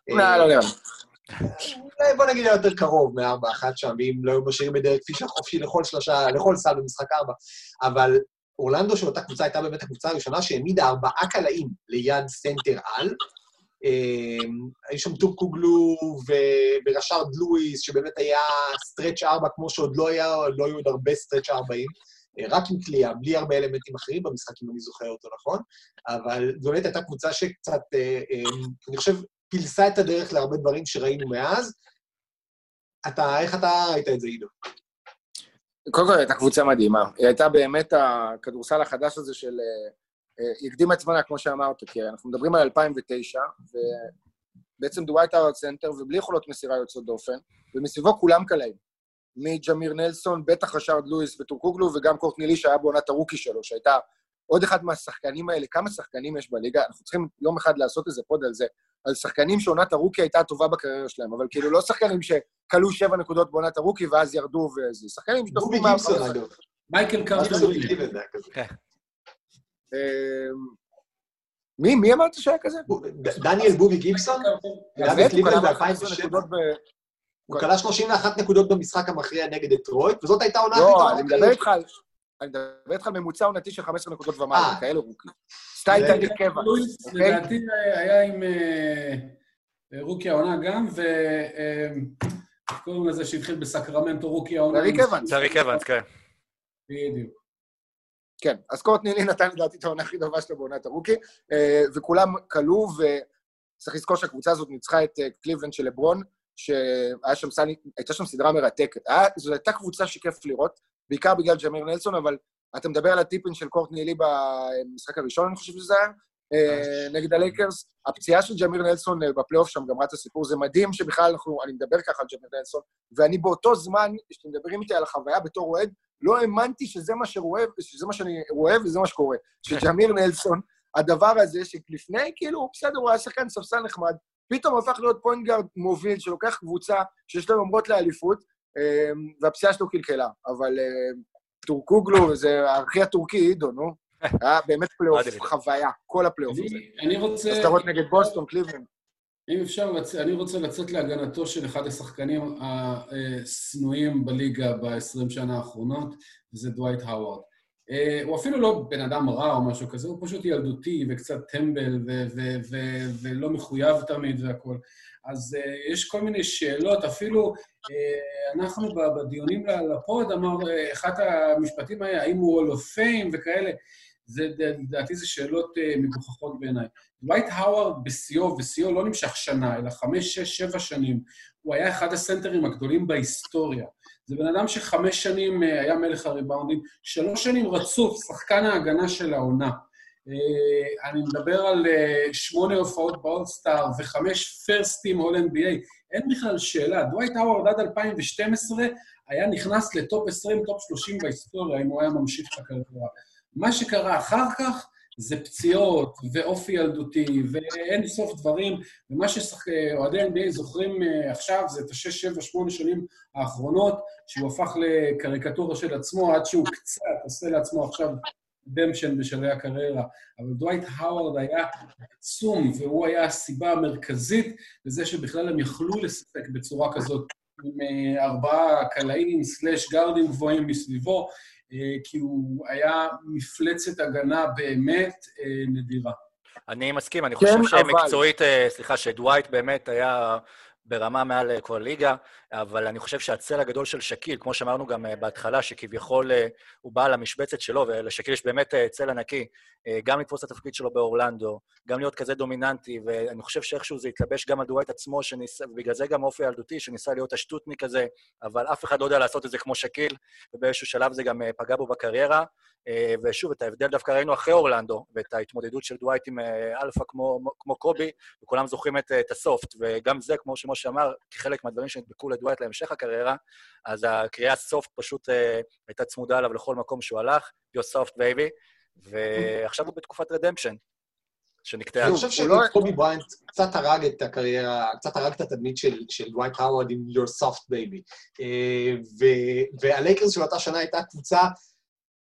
לא, לא נראה. אולי בוא נגיד יותר קרוב מארבע אחת שם, ואם לא היו משאירים את דרק פישר חופשי לכל שלושה, לכל סל במשחק ארבע. אבל אורלנדו של אותה קבוצה הייתה באמת הקבוצה הראשונה שהעמידה ארבעה קלעים ליד סנטר על. אמ, היו שם טורקוגלו ו- ורשארד לואיס, שבאמת היה stretch ארבע, כמו שעוד לא היה, לא היו עוד הרבה stretch ארבעים. אה, רק עם קליעה, בלי הרבה אלמנטים אחרים במשחק, אם אני זוכר אותו נכון, אבל זו באמת הייתה קבוצה שקצת, אה, אה, אני חושב, פילסה את הדרך להרבה דברים שראינו מאז. אתה, איך אתה ראית את זה, עידו? קודם כל, הייתה קבוצה מדהימה. היא הייתה באמת הכדורסל החדש הזה של... אה, אה, היא הקדימה את זמנה, כמו שאמרת, כי אנחנו מדברים על 2009, ובעצם דווייט האווארד סנטר, ובלי יכולות מסירה יוצאות דופן, ומסביבו כולם קלעים. מג'מיר נלסון, בטח רשארד לואיס וטורקוגלו, וגם קורטני לי, שהיה בעונת ה rookie שלו, שהייתה עוד אחד מהשחקנים האלה, כמה שחקנים יש בליגה, אנחנו צריכים יום אחד לעשות איזה pod על זה, על שחקנים שעונת ה rookie הייתה הטובה בקריירה שלהם, אבל כאילו לא שחקנים שקלעו שבע נקודות בעונת ה rookie ואז ירדו וזה, שחקנים 15. אגב. מייקל היה כזה. אמ, מי, מי אמרת שהיה כזה? דניאל בובי גיבסון? הוא כלה 15 ב-2007. נקודות ב... הוא כלה 31 נקודות במשחק המכריע נגד דטרויט, וזאת הייתה העונה הכי לא, טובה אני מדבר איתך על... אני מדבר איתך על ממוצע עונתי של 15 נקודות ומעלה, אה. כאלה רוקי. סטייל טיילי קבע. אוקיי? לדעתי היה עם אה, אה, רוקי העונה גם, ו... קוראים לזה שהתחיל בסקרמנטו rookie העונה? טייריק אוונס. טייריק אוונס, כן. בדיוק. כן, אז קורטני לי נתן לדעתי את העונה הכי טובה שלו בעונת ה rookie, וכולם קלעו, וצריך לזכור שהקבוצה הזאת ניצחה את קליבלנד של לברון, שהייתה שם, שם סדרה מרתקת. היה- זו הייתה קבוצה שכיף לראות, בעיקר בגלל ג'מיר נלסון, אבל אתה מדבר על ה tip-in של קורטני לי במשחק הראשון, אני חושב שזה היה, אה, נגד הלייקרס. הפציעה של ג'מיר נלסון אה, בפלייאוף שם גמרה את הסיפור, זה מדהים שבכלל אנחנו, אני מדבר ככה על ג'מיר נלסון, ואני באותו זמן, כשאתם מדברים איתי על החוויה בתור אוהד, לא האמנתי שזה מה שרואה, שזה מה שאני רואה וזה מה שקורה. שג'מיר נלסון, הדבר הזה שלפני, כאילו, בסדר, הוא היה שחקן ספסל נחמד, פתאום הפך להיות פוינט גארד מוביל שלוקח קבוצה שיש לה יומרות לאליפות, אה, והפציעה שלו קלקלה. אבל אה, טורקוגלו, זה הארכי הטורקי, עידו, נו. היה באמת פלייאוף. חוויה, כל הפלייאוף הזה. אני- רוצה... הסדרות נגד בוסטון, קליבלנד. אם אפשר. אני רוצה לצאת להגנתו של אחד השחקנים השנואים בליגה ב-20 שנה האחרונות, וזה דווייט האווארד. אה, הוא אפילו לא בן אדם רע או משהו כזה, הוא פשוט ילדותי וקצת טמבל ולא מחויב תמיד והכול. אז uh, יש כל מיני שאלות, אפילו uh, אנחנו בדיונים לפוד אמר, uh, אחד המשפטים היה, האם הוא הול פיים וכאלה, זה, לדעתי זה שאלות uh, מגוחכות בעיניי. דווייט האווארד בשיאו, ושיאו לא נמשך שנה, אלא חמש, שש, שבע שנים, הוא היה אחד הסנטרים הגדולים בהיסטוריה. זה בן אדם שחמש שנים אה, היה מלך הריבאונדים, שלוש שנים רצוף, שחקן ההגנה של העונה. אה, אני מדבר על אה, שמונה הופעות באולסטאר וחמש first team All NBA. אין בכלל שאלה. דווייט האווארד עד 2012 היה נכנס לטופ 20, טופ 30 בהיסטוריה, אם הוא היה ממשיך את הקריירה. מה שקרה אחר כך זה פציעות ואופי ילדותי ואין סוף דברים, ומה שאוהדי NBA זוכרים אה, עכשיו זה את השש, שבע, שמונה שנים האחרונות, שהוא הפך לקריקטורה של עצמו, עד שהוא קצת עושה לעצמו עכשיו redemption בשלבי הקריירה. אבל דווייט האווארד היה עצום, והוא היה הסיבה המרכזית לזה שבכלל הם יכלו לשחק בצורה כזאת, עם אה, ארבעה קלעים, slash גארדים גבוהים מסביבו, אה, כי הוא היה מפלצת הגנה באמת אה, נדירה. אני מסכים, אני כן, חושב אבל- שמקצועית, סליחה, שדווייט באמת היה ברמה מעל אה, כל ליגה, אבל אני חושב שהצל הגדול של שקיל, כמו שאמרנו גם אה, בהתחלה, שכביכול אה, הוא בא למשבצת שלו, ולשקיל יש באמת צל ענקי, גם לתפוס את התפקיד שלו באורלנדו, גם להיות כזה דומיננטי, ואני חושב שאיכשהו זה התלבש גם על דווייט עצמו, שניסה, ובגלל זה גם אופי ילדותי, שניסה להיות השטוטניק כזה, אבל אף אחד לא יודע לעשות את זה כמו שקיל, ובאיזשהו שלב זה גם פגע בו בקריירה. ושוב, את ההבדל דווקא ראינו אחרי אורלנדו, ואת ההתמודדות של דווייט עם אלפא כמו, כמו קובי, וכולם זוכרים את, את ה soft, וגם זה, כמו שמשה אמר, כחלק מהדברים שנדבקו לדווייט להמשך הקריירה, אז הקריאה soft פשוט אה, הייתה צמודה אליו לכל מקום שהוא הלך, you soft baby, ועכשיו הוא בתקופת redemption, שנקטעה. אני חושב הוא לא- שקובי בריינט קצת הרג את הקריירה, קצת הרג את התדמית של, של דווייט האווארד עם your soft baby. אה, והלייקרס של אותה שנה הייתה קבוצה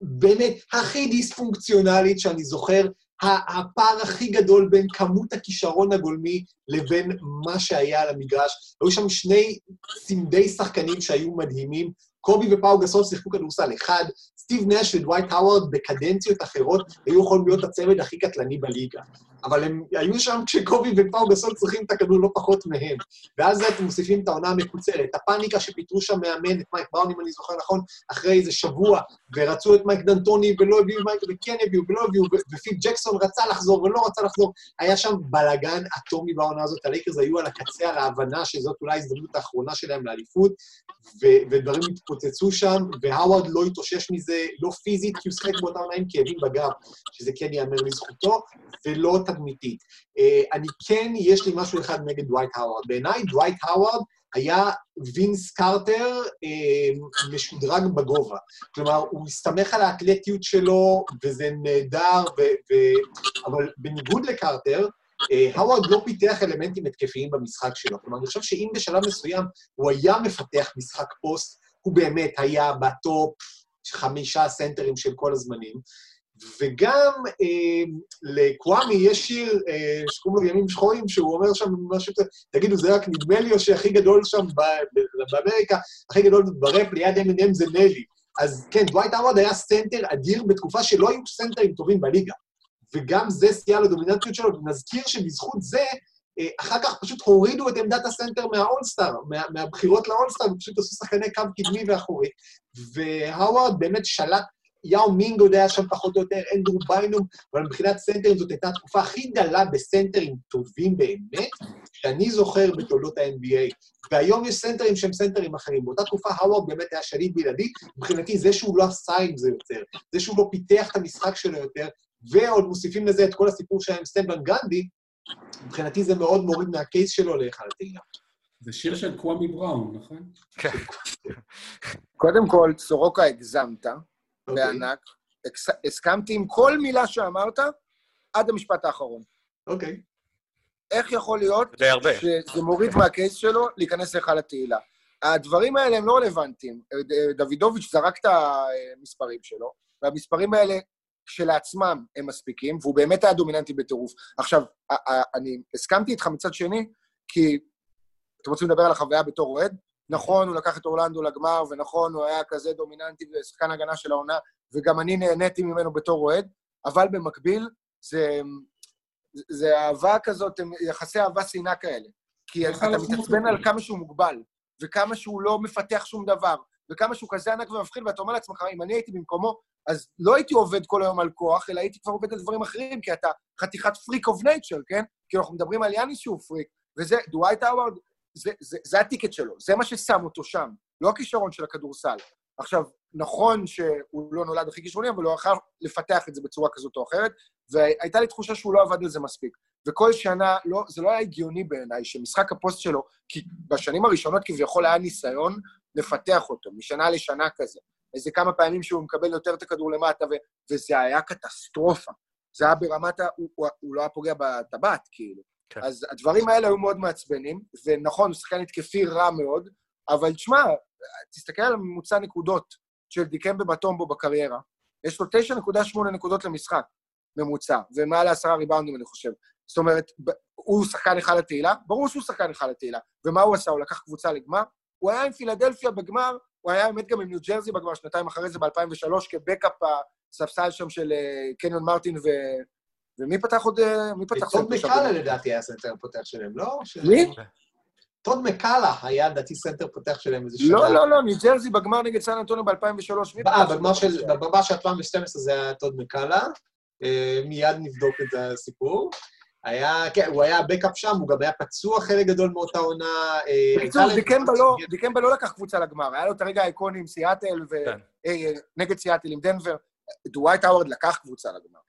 באמת הכי דיספונקציונלית שאני זוכר, הפער הכי גדול בין כמות הכישרון הגולמי לבין מה שהיה על המגרש. היו שם שני צמדי שחקנים שהיו מדהימים, קובי ופאו גסול שיחקו כדורסל אחד, סטיב נש ודווייט האווארד בקדנציות אחרות היו יכולים להיות הצמד הכי קטלני בליגה. אבל הם היו שם כשקובי ופאו גסול צריכים את הכדור לא פחות מהם. ואז אתם מוסיפים את העונה המקוצרת, הפאניקה שפיטרו שם מאמן, את מייק בראון, אם אני זוכר נכון, אחרי איזה שבוע, ורצו את מייק דנטוני ולא הביאו מייק, וכן הביאו ולא הביאו, ופיל ג'קסון רצה לחזור ולא רצה לחזור. היה שם בלאגן אטומי בעונה הזאת, הלייקרס היו על הקצה, על ההבנה שזאת אולי ההזדמנות האחרונה שלהם לאליפות, ו- ודברים התפוצצו שם, והאווארד לא התאושש מזה, לא פיזית, כי הוא שיחק באותה עונה עם כאבים בגב, שזה כן ייאמר לזכותו, ולא תדמיתית. אה, אני כן, יש לי משהו אחד נגד דווייט האווארד. בעיניי, דווייט האווארד היה וינס קרטר אה, משודרג בגובה. כלומר, הוא מסתמך על האתלטיות שלו, וזה נהדר, ו, ו, אבל בניגוד לקרטר, אה, האווארד לא פיתח אלמנטים התקפיים במשחק שלו. כלומר, אני חושב שאם בשלב מסוים הוא היה מפתח משחק פוסט, הוא באמת היה בטופ חמישה סנטרים של כל הזמנים. וגם אה, לקוואמי יש שיר אה, שקוראים לו ימים שחורים, שהוא אומר שם משהו כזה, תגידו, זה רק נדמה לי או שהכי גדול שם באמריקה, הכי גדול בראפ ליד אמינם זה נלי. אז כן, דווייט האווארד היה סנטר אדיר בתקופה שלא היו סנטרים טובים בליגה. וגם זה סייע לדומיננטיות שלו, ונזכיר שבזכות זה, אה, אחר כך פשוט הורידו את עמדת הסנטר מהאולסטאר, מה, מהבחירות לאולסטאר, ופשוט עשו שחקני קו קדמי ואחורי. והאווארד באמת שלט, יאו מינג עוד היה שם פחות או יותר, אנדרו ביינום, אבל מבחינת סנטרים זאת הייתה התקופה הכי דלה בסנטרים טובים באמת, שאני זוכר בתולדות ה-NBA. והיום יש סנטרים שהם סנטרים אחרים. באותה תקופה האווארד באמת היה שליט בלעדי, מבחינתי זה שהוא לא עשה עם זה יותר, זה שהוא לא פיתח את המשחק שלו יותר, ועוד מוסיפים לזה את כל הסיפור שהיה עם סטן ואן גנדי, מבחינתי זה מאוד מוריד מה case שלו להיכל התהילה. זה שיר של קוואמי בראון, נכון? קודם כל, סורוקה הגזמת. בענק. הקס- הסכמתי עם כל מילה שאמרת עד המשפט האחרון. אוקיי. איך יכול להיות. שזה מוריד מהקייס שלו להיכנס להיכל התהילה? הדברים האלה הם לא רלוונטיים. אה, דוידוביץ' זרק את המספרים שלו, והמספרים האלה כשלעצמם הם מספיקים, והוא באמת היה דומיננטי בטירוף. עכשיו, אני הסכמתי איתך מצד שני, כי אתם רוצים לדבר על החוויה בתור אוהד? נכון, הוא לקח את אורלנדו לגמר, ונכון, הוא היה כזה דומיננטי ושחקן הגנה של העונה, וגם אני נהניתי ממנו בתור אוהד, אבל במקביל, זה, זה אהבה כזאת, יחסי אהבה-שנאה כאלה. כי אתה לחנוך מתעצבן. על כמה שהוא מוגבל, וכמה שהוא לא מפתח שום דבר, וכמה שהוא כזה ענק ומפחיד, ואתה אומר לעצמך, אם אני הייתי במקומו, אז לא הייתי עובד כל היום על כוח, אלא הייתי כבר עובד על דברים אחרים, כי אתה חתיכת freak of nature, כן? כי אנחנו מדברים על יאניס שהוא פריק, וזה, דווייט האווארד, זה, זה, זה ה ticket שלו, זה מה ששם אותו שם, לא הכישרון של הכדורסל. עכשיו, נכון שהוא לא נולד הכי כישרוני, אבל הוא יכול לפתח את זה בצורה כזאת או אחרת, והייתה לי תחושה שהוא לא עבד על זה מספיק. וכל שנה, לא, זה לא היה הגיוני בעיניי, שמשחק הפוסט שלו, כי בשנים הראשונות כביכול היה ניסיון לפתח אותו, משנה לשנה כזה. איזה כמה פעמים שהוא מקבל יותר את הכדור למטה, ו, וזה היה קטסטרופה. זה היה ברמת ה... הוא, הוא, הוא לא היה פוגע בטבעת, כאילו. כן. אז הדברים האלה היו מאוד מעצבנים, ונכון, הוא שחקן התקפי רע מאוד, אבל תשמע, תסתכל על ממוצע נקודות של דיקמבה בטומבו בקריירה. יש לו 9.8 נקודות למשחק, ממוצע, ומעל לעשרה ריבאונדים, אני חושב. זאת אומרת, הוא שחקן אחד לתהילה, ברור שהוא שחקן אחד לתהילה. ומה הוא עשה? הוא לקח קבוצה לגמר, הוא היה עם פילדלפיה בגמר, הוא היה באמת גם עם ניו ג'רזי בגמר, שנתיים אחרי זה, ב-2003, כ backup הספסל שם של אה, קניון מרטין ו... ומי פתח עוד... אה, מי פתח טוד סנטר שם? מקאלוך לדעתי היה סנטר פותח שלהם, לא? מי? טוד מקאלוך היה לדעתי סנטר פותח שלהם איזה שנה. לא, לא, לא, ניו ג'רזי בגמר נגד סן אנטוניו ב-2003, מי אה, בגמר של, פותח? בגמר של 2012 זה היה טוד מקאלוך. אה, מיד נבדוק את הסיפור. היה, כן, הוא היה backup שם, הוא גם היה פצוע חלק גדול מאותה עונה. אה, בקיצור, דיקמבה לא, דיקמבה לא לקח קבוצה לגמר, היה לו את הרגע האיקוני עם סיאטל, ו... כן. נגד סיאטל עם דנבר. דווייט האוורד לקח קבוצה לגמר.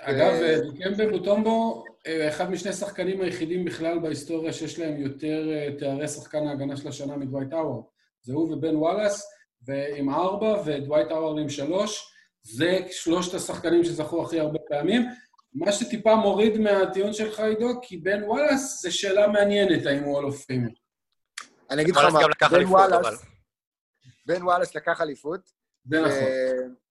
אגב, דיקמבה מוטומבו, אה, אחד משני שחקנים היחידים בכלל בהיסטוריה שיש להם יותר אה, תארי שחקן ההגנה של השנה מדווייט האוורד. זה הוא ובן וואלאס, ועם ארבע, ודווייט האוורד עם שלוש. זה שלושת השחקנים שזכו הכי הרבה פעמים. מה שטיפה מוריד מהטיעון שלך, עידו, כי בן וואלאס זה שאלה מעניינת, האם הוא Hall of Famer. אני אגיד לך מה, בן. וואלאס, בן וואלאס לקח אליפות, זה נכון.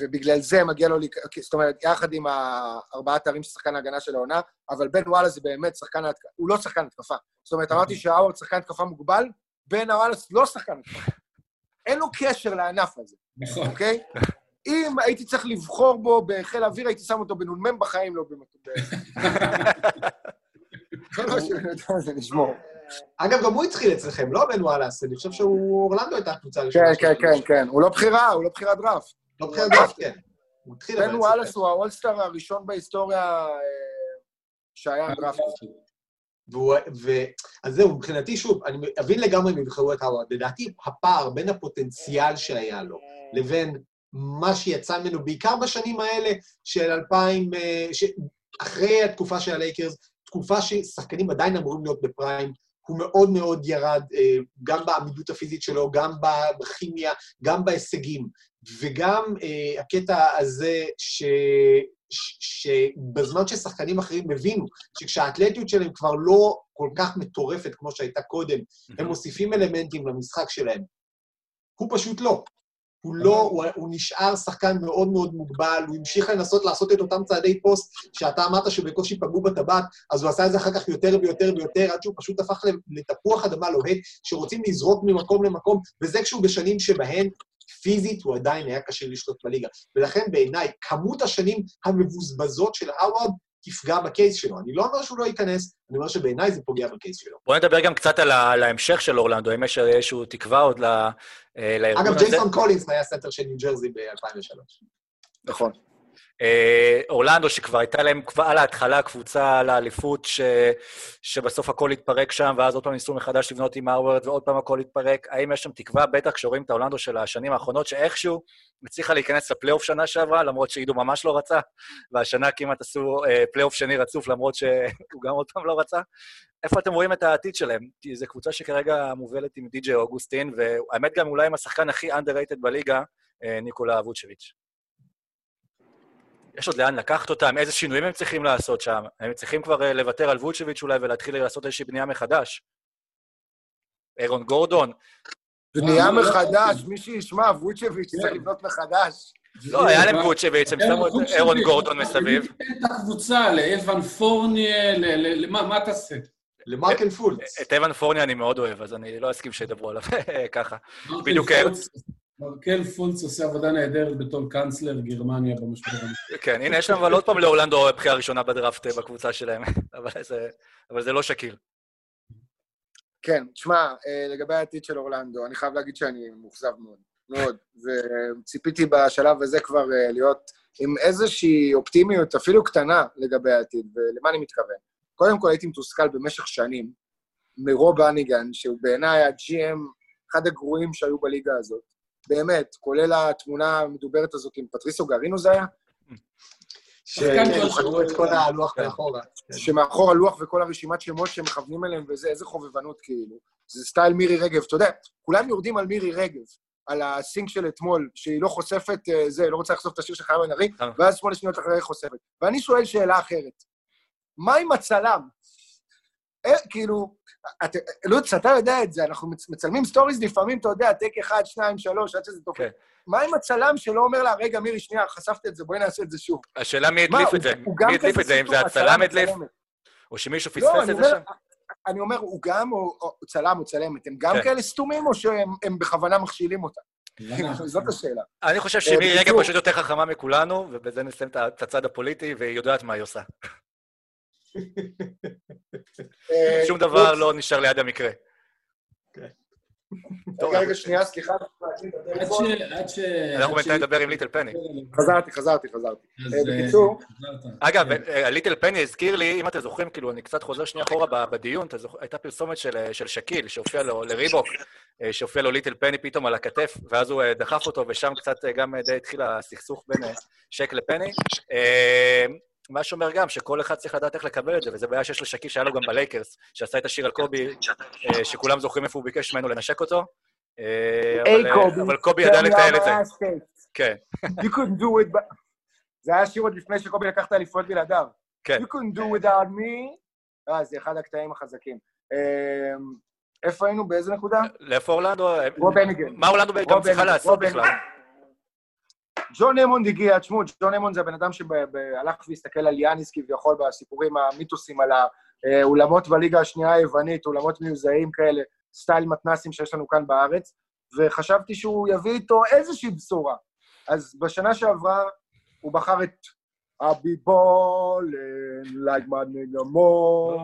ובגלל זה מגיע לו, זאת אומרת, יחד עם הארבעה תארים של שחקן ההגנה של העונה, אבל בן וואלאס זה באמת שחקן הוא לא שחקן התקפה. זאת אומרת, אמרתי שהאוורד שחקן התקפה מוגבל, בן וואלאס לא שחקן התקפה. אין לו קשר לענף הזה. נכון. אוקיי? אם הייתי צריך לבחור בו בחיל האוויר, הייתי שם אותו בנ"מ בחיים, לא במטובע. זה נשמור. אגב, גם הוא התחיל אצלכם, לא בן וואלאס, אני חושב שהוא, אורלנדו הייתה הקבוצה כן, הראשונה. כן, שלו. כן, כן. הוא לא בחירה, הוא לא בחירת דראפט. לא בחירת דראפט, כן. אבל בן. וואלאס הוא האולסטאר הראשון בהיסטוריה אה, שהיה undrafted. והוא, ו... אז זהו, מבחינתי, שוב, אני אבין לגמרי אם יבחרו את האווארד. לדעתי, הפער בין הפוטנציאל שהיה לו לבין מה שיצא ממנו, בעיקר בשנים האלה של 2000, אה, ש... אחרי התקופה של הלייקרס, תקופה ששחקנים עדיין אמורים להיות בפריים, הוא מאוד מאוד ירד, אה, גם בעמידות הפיזית שלו, גם בכימיה, גם בהישגים. וגם אה, הקטע הזה ש... ש- שבזמן ששחקנים אחרים הבינו שכשהאתלטיות שלהם כבר לא כל כך מטורפת כמו שהייתה קודם, הם מוסיפים אלמנטים למשחק שלהם. הוא פשוט לא. הוא לא, הוא, הוא נשאר שחקן מאוד מאוד מוגבל, הוא המשיך לנסות לעשות את אותם צעדי פוסט שאתה אמרת שבקושי פגעו בטבעת, אז הוא עשה את זה אחר כך יותר ויותר ויותר, עד שהוא פשוט הפך לתפוח אדמה לוהט, שרוצים לזרוק ממקום למקום, וזה כשהוא בשנים שבהן פיזית הוא עדיין היה קשה לשלוט בליגה. ולכן בעיניי, כמות השנים המבוזבזות של האווארד תפגע ב case שלו. אני לא אומר שהוא לא ייכנס, אני אומר שבעיניי זה פוגע ב case שלו. בואו נדבר גם קצת על, ה- על ההמשך של אורלנדו, אם יש איזושהי תקווה עוד ל, אה, לארגון אגב, הזה. ג'ייסון קולינס היה סנטר של ניו ג'רזי ב-2003. נכון. אה, אורלנדו, שכבר הייתה להם כבר על ההתחלה קבוצה לאליפות, ש... שבסוף הכל התפרק שם, ואז עוד פעם ניסו מחדש לבנות עם האווארד, ועוד פעם הכל התפרק. האם יש שם תקווה, בטח כשרואים את האורלנדו של השנים האחרונות, שאיכשהו הצליחה להיכנס לפלייאוף שנה שעברה, למרות שעידו ממש לא רצה, והשנה כמעט עשו אה, פלייאוף שני רצוף, למרות שהוא גם עוד פעם לא רצה. איפה אתם רואים את העתיד שלהם? כי זו קבוצה שכרגע מובלת עם די.ג'יי אוגוסטין, והאמת גם אולי עם השחקן הכי underrated בליגה, אה, ניקולה ווצ'ביץ'. יש עוד לאן לקחת אותם, איזה שינויים הם צריכים לעשות שם. הם צריכים כבר אה, לוותר על ווצ'ביץ' אולי ולהתחיל לעשות איזושהי בנייה מחדש. אירון גורדון, בנייה לא, לא, מחדש. מי שישמע, ווצ'ביץ' צריך כן. לבנות מחדש. לא, היה להם ווצ'ביץ', הם שמו את אירון גורדון מסביב. את הקבוצה לאבן פורניה, למה מה תעשה? למרקל פולץ. את אבן פורניה אני מאוד אוהב, אז אני לא אסכים שידברו עליו ככה. בדיוק, מרקל פולץ עושה עבודה נהדרת בתור קאנצלר גרמניה במשבר המשפטי. כן, הנה, יש שם אבל עוד פעם לאורלנדו בחירה ראשונה בדראפט אה, בקבוצה שלהם, אבל זה- אבל זה לא שקיל. כן, תשמע, אה, לגבי העתיד של אורלנדו, אני חייב להגיד שאני מאוכזב מאוד, מאוד, וציפיתי בשלב הזה כבר אה, להיות עם איזושהי אופטימיות, אפילו קטנה, לגבי העתיד, ולמה אני מתכוון? קודם כל הייתי מתוסכל במשך שנים מרוב אניגן, שהוא בעיניי ה-GM, אחד הגרועים שהיו בליגה הזאת, באמת, כולל התמונה המדוברת הזאת עם פטריסו גרינו זה היה, טוב. שראו את כל הלוח מאחורה. שמאחור הלוח וכל הרשימת שמות שהם מכוונים אליהם, וזה, איזה חובבנות כאילו. זה סטייל מירי רגב. אתה יודע, כולם יורדים על מירי רגב, על הסינק של אתמול, שהיא לא חושפת אה, זה, לא רוצה לחשוף את השיר של חיים בן ארי, אה. ואז שמונה שניות אחרי חושפת. ואני שואל שאלה אחרת, מה עם הצלם? אה, כאילו, את- לוץ, אתה יודע את זה, אנחנו מצ- מצלמים סטוריז לפעמים, אתה יודע, טייק אחד, שניים, שלוש, עד שזה תופס. כן. מה עם הצלם שלא אומר לה, רגע, מירי, שנייה, חשפת את זה, בואי נעשה את זה שוב. השאלה מי הדליף את זה? מי הדליף את זה? אם זה הצלם הדליף? או שמישהו לא, פספס את זה אומר, שם? אני אומר, הוא גם או, או צלם או צלמת, הם גם כן. כאלה סתומים או שהם הם בכוונה מכשילים אותם? זאת השאלה. אני חושב אה, שמירי בקיצור- פשוט יותר חכמה מכולנו, ובזה נסיים את הצד הפוליטי, והיא יודעת מה היא עושה. אה, שום דבר לוץ, לא נשאר ליד המקרה. טוב, רגע, רגע, אנחנו- שנייה, סליחה. עד ש... אנחנו בינתיים נדבר עם ליטל פני. חזרתי, חזרתי, חזרתי. אה, אה, בקיצור. אגב, כן. ליטל פני הזכיר לי, אם אתם זוכרים, כאילו, אני קצת חוזר שנייה אחורה בדיון, הייתה פרסומת של, של שקיל, שהופיע לו, לריבוק, שהופיע לו ליטל פני פתאום על הכתף, ואז הוא דחף אותו, ושם קצת גם די התחיל הסכסוך בין שק לפני. מה שאומר גם שכל אחד צריך לדעת איך לקבל את זה, וזו בעיה שיש לשקיל, שהיה לו גם בלייקרס, שעשה את השיר על קובי, אה, שכולם זוכרים איפה הוא ביקש ממנו לנשק אותו. אה, היי אה, קובי, אבל קובי ידע לתעל את זה. כן, You couldn't do it, זה היה שיר עוד לפני שקובי לקח את האליפויות בלעדיו. כן. You couldn't do without me. אה, זה אחד הקטעים החזקים. איפה היינו? באיזה נקודה? לאיפה אורלנדו? רוב הניגן. מה אורלנדו גם צריכה לעשות בכלל? ג'ון אמונד הגיע, תשמעו, ג'ון אמונד זה הבן אדם שהלך והסתכל על יאניס כביכול בסיפורים המיתוסים על האולמות בליגה השנייה היוונית, אולמות מיוזעים כאלה, סטייל מתנסים שיש לנו כאן בארץ, וחשבתי שהוא יביא איתו איזושהי בשורה. אז בשנה שעברה הוא בחר את ballin' like my nigga more,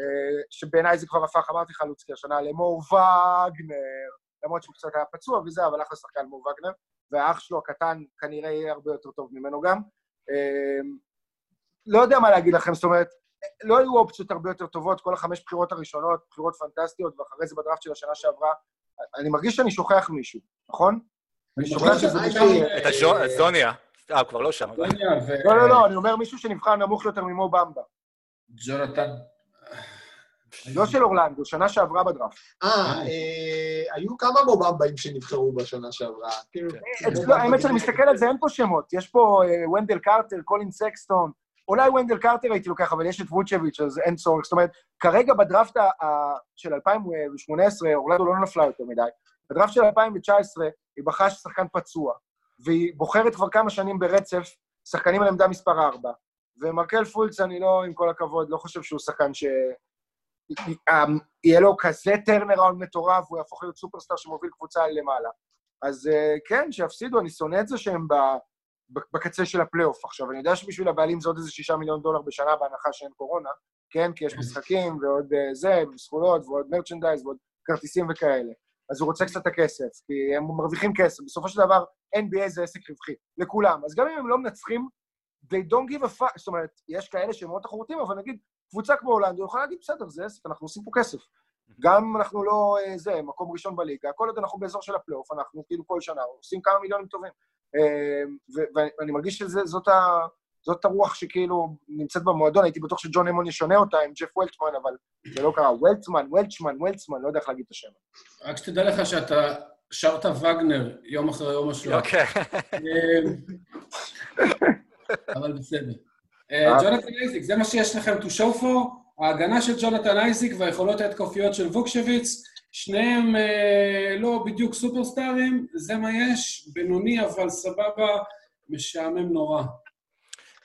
אה, שבעיניי זה כבר הפך, אמרתי לך, לוצקי, השנה למור וגנר, למרות שהוא קצת היה פצוע וזה, אבל אחלה שחקן מור וגנר, והאח שלו הקטן כנראה יהיה הרבה יותר טוב ממנו גם. אה, לא יודע מה להגיד לכם, זאת אומרת, לא היו אופציות הרבה יותר טובות, כל החמש בחירות הראשונות, בחירות פנטסטיות, ואחרי זה בדראפט של השנה שעברה, אני מרגיש שאני שוכח מישהו, נכון? אני שוכח שזה מישהו... את הז'ו- הזוניה. אה, כבר לא שם. לא, לא, לא, אני אומר מישהו שנבחר נמוך יותר ממו במבה. ג'ונתן... לא של אורלנדו, שנה שעברה בדראפט. אה, אה, היו כמה מובמבאים שנבחרו בשנה שעברה. כאילו, אצלו, האמת שאני מסתכל על זה, אין פה שמות. יש פה ונדל קרטר, קולין סקסטון, אולי ונדל קרטר הייתי לוקח, אבל יש את ווצ'ביץ', אז אין צורך. זאת אומרת, כרגע בדראפט של 2018, אורלנדו לא נפלה יותר מדי. בדראפט של 2019, היא בחרה שחקן פצוע, והיא בוחרת כבר כמה שנים ברצף שחקנים על עמדה מספר 4. ומרקל פולץ, אני לא, עם כל הכבוד, לא חושב שהוא שחקן ש... יהיה לו כזה turnaround מטורף, הוא יהפוך להיות סופרסטאר שמוביל קבוצה למעלה. אז אה, כן, שיפסידו, אני שונא את זה שהם בקצה של הפלייאוף עכשיו. אני יודע שבשביל הבעלים זה עוד איזה שישה מיליון דולר בשנה, בהנחה שאין קורונה, כן? כי יש משחקים ועוד אה, זה, זכויות ועוד מרצ'נדייז ועוד כרטיסים וכאלה. אז הוא רוצה קצת את הכסף, כי הם מרוויחים כסף. בסופו של דבר, NBA זה עסק רווחי, לכולם. אז גם אם הם לא מנצחים, they don't give a fuck, זאת אומרת, יש כאלה שהם מאוד תחרותיים, אבל נגיד, קבוצה כמו הולנד, הוא יכול להגיד, בסדר, זה עסק, אנחנו עושים פה כסף. גם אם אנחנו לא, אה, זה, מקום ראשון בליגה, כל עוד אנחנו באזור של הפלייאוף, אנחנו כאילו כל שנה עושים כמה מיליונים טובים. אה, ואני מרגיש שזאת ה... זאת הרוח שכאילו נמצאת במועדון, הייתי בטוח שג'ון האמונד ישנה אותה עם ג'ף וולטמן, אבל זה לא קרה. וולטמן, וולצ'מן, וולצמן, לא יודע איך להגיד את השם. רק שתדע לך שאתה שרת וגנר יום אחרי יום השואה. אוקיי. אה, אבל בסדר. אה, ג'ונתן אייזיק, זה מה שיש לכם to show for. ההגנה של ג'ונתן אייזיק והיכולות ההתקפיות של ווצ'ביץ', שניהם אה, לא בדיוק סופרסטארים, זה מה יש, בינוני אבל סבבה, משעמם נורא.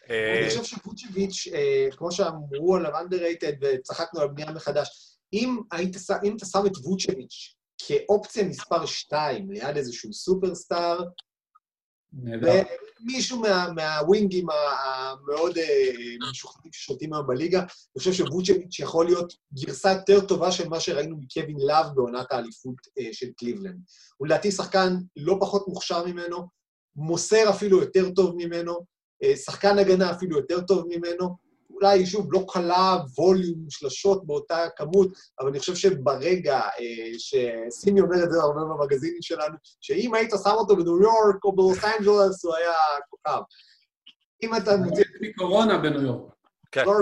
אה, אני חושב שווצ'ביץ', אה, כמו שאמרו עליו underrated וצחקנו על בנייה מחדש, אם אתה שם את ווצ'ביץ' כאופציה מספר 2 ליד איזשהו סופרסטאר, נהדר. ומישהו מה, מהווינגים המאוד אה, משוכנעים ששולטים היום בליגה, אני חושב שווצ'ביץ' יכול להיות גרסה יותר טובה של מה שראינו מקווין לאב בעונת האליפות אה, של קליבלנד. הוא לדעתי שחקן לא פחות מוכשר ממנו, מוסר אפילו יותר טוב ממנו, אה, שחקן הגנה אפילו יותר טוב ממנו. אולי, שוב, לא קולע volume שלשות באותה כמות, אבל אני חושב שברגע אה, שסימי אומר את זה הרבה במגזינים שלנו, שאם היית שם אותו בניו יורק או בלוס אנג'לס, הוא היה כוכב. אם אתה מוציא מקורונה בניו יורק. כן. לא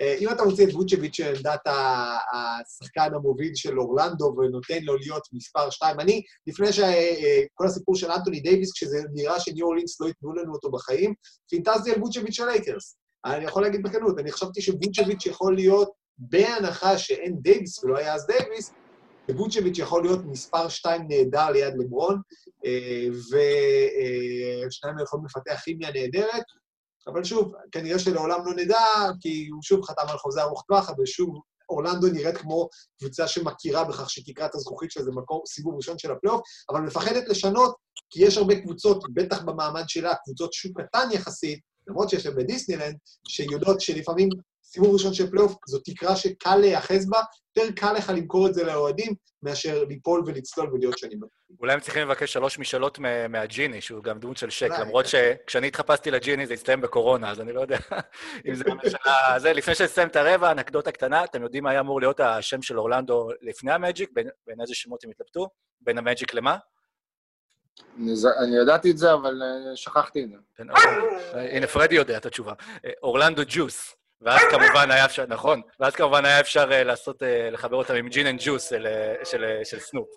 אה, אם אתה מוציא את ווצ'ביץ' לעמדת ה- השחקן המוביל של אורלנדו ונותן לו להיות מספר שתיים, אני, לפני שכל הסיפור של אנטוני דייוויס, כשזה נראה שניו אורלינס לא ייתנו לנו אותו בחיים, פינטזתי על ווצ'ביץ' של לייקרס. אני יכול להגיד בכנות, אני חשבתי שווצ'ביץ' יכול להיות, בהנחה שאין דייוויס ולא היה אז דייוויס, ווצ'ביץ' יכול להיות מספר שתיים נהדר ליד לברון, אה, ושניים יכולים לפתח כימיה נהדרת, אבל שוב, כנראה שלעולם לא נדע, כי הוא שוב חתם על חוזה ארוך טווח, אבל שוב, אורלנדו נראית כמו קבוצה שמכירה בכך את הזכוכית שזה מקום, סיבוב ראשון של הפלייאוף, אבל מפחדת לשנות, כי יש הרבה קבוצות, בטח במעמד שלה, קבוצות שוק קטן יחסית, למרות שיש להם בדיסנילנד, שיודעות שלפעמים סיבוב ראשון של פלייאוף זו תקרה שקל להיאחז בה, יותר קל לך למכור את זה לאוהדים, מאשר ליפול ולצלול ולהיות שנים. אולי הם צריכים לבקש שלוש משאלות מה- מהג'יני, שהוא גם דמות של שק, למרות כן. שכשאני התחפשתי לג'יני זה הסתיים בקורונה, אז אני לא יודע אם זה הממשלה... זה, לפני שנסיים את הרבע, אנקדוטה קטנה, אתם יודעים מה היה אמור להיות השם של אורלנדו לפני המג'יק? בין בין איזה שמות הם התלבטו? בין המג'יק למה? אני ידעתי את זה, אבל אה, שכחתי את זה. בין- אה, הנה, פרדי יודע את התשובה. אה, אורלנדו ג'וס. ואז כמובן היה אפשר, נכון, ואז כמובן היה אפשר לעשות, לחבר אותם עם gin and juice של, סנופ.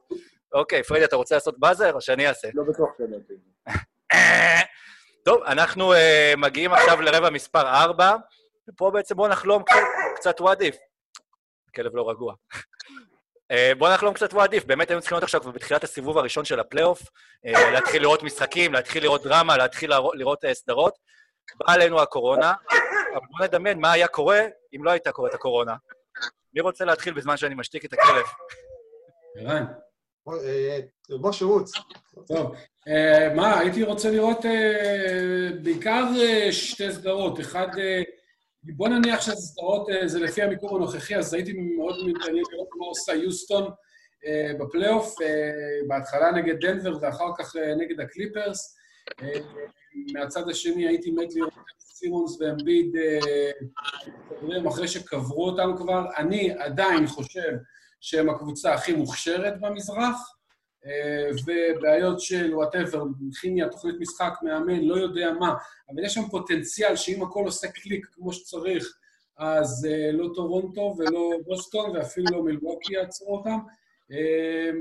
אוקיי, פרדי, אתה רוצה לעשות באזר או שאני אעשה? לא בטוח שידעתי. טוב, אנחנו מגיעים עכשיו לרבע מספר 4, ופה בעצם בואו נחלום קצת, what if. הכלב לא רגוע. אה, בואו נחלום קצת what if. באמת היינו צריכים להיות עכשיו כבר בתחילת הסיבוב הראשון של הפלייאוף, אה, להתחיל לראות משחקים, להתחיל לראות דרמה, להתחיל לראות, אה, סדרות. באה עלינו הקורונה, אבל בואו נדמיין מה היה קורה אם לא הייתה קורית הקורונה. מי רוצה להתחיל בזמן שאני משתיק את הכלב? ערן. בוא, אה, שירוץ. טוב, אה, מה, הייתי רוצה לראות אה, בעיקר אה, שתי סדרות. אחד, אה, בוא נניח שהסדרות אה, זה לפי המיקום הנוכחי, אז הייתי מאוד מתעניין לראות מה עושה יוסטון אה, בפלייאוף, אה, בהתחלה נגד דנבר ואחר כך נגד הקליפרס. מהצד השני הייתי מת לראות את סימונס ואמביד מסתדרים אחרי שקברו אותם כבר. אני עדיין חושב שהם הקבוצה הכי מוכשרת במזרח. אה, ובעיות של whatever, כימיה, תוכנית משחק, מאמן, לא יודע מה, אבל יש שם פוטנציאל שאם הכל עושה קליק כמו שצריך, אז אה, לא טורונטו ולא בוסטון ואפילו לא מילווקי יעצרו אותם. אה,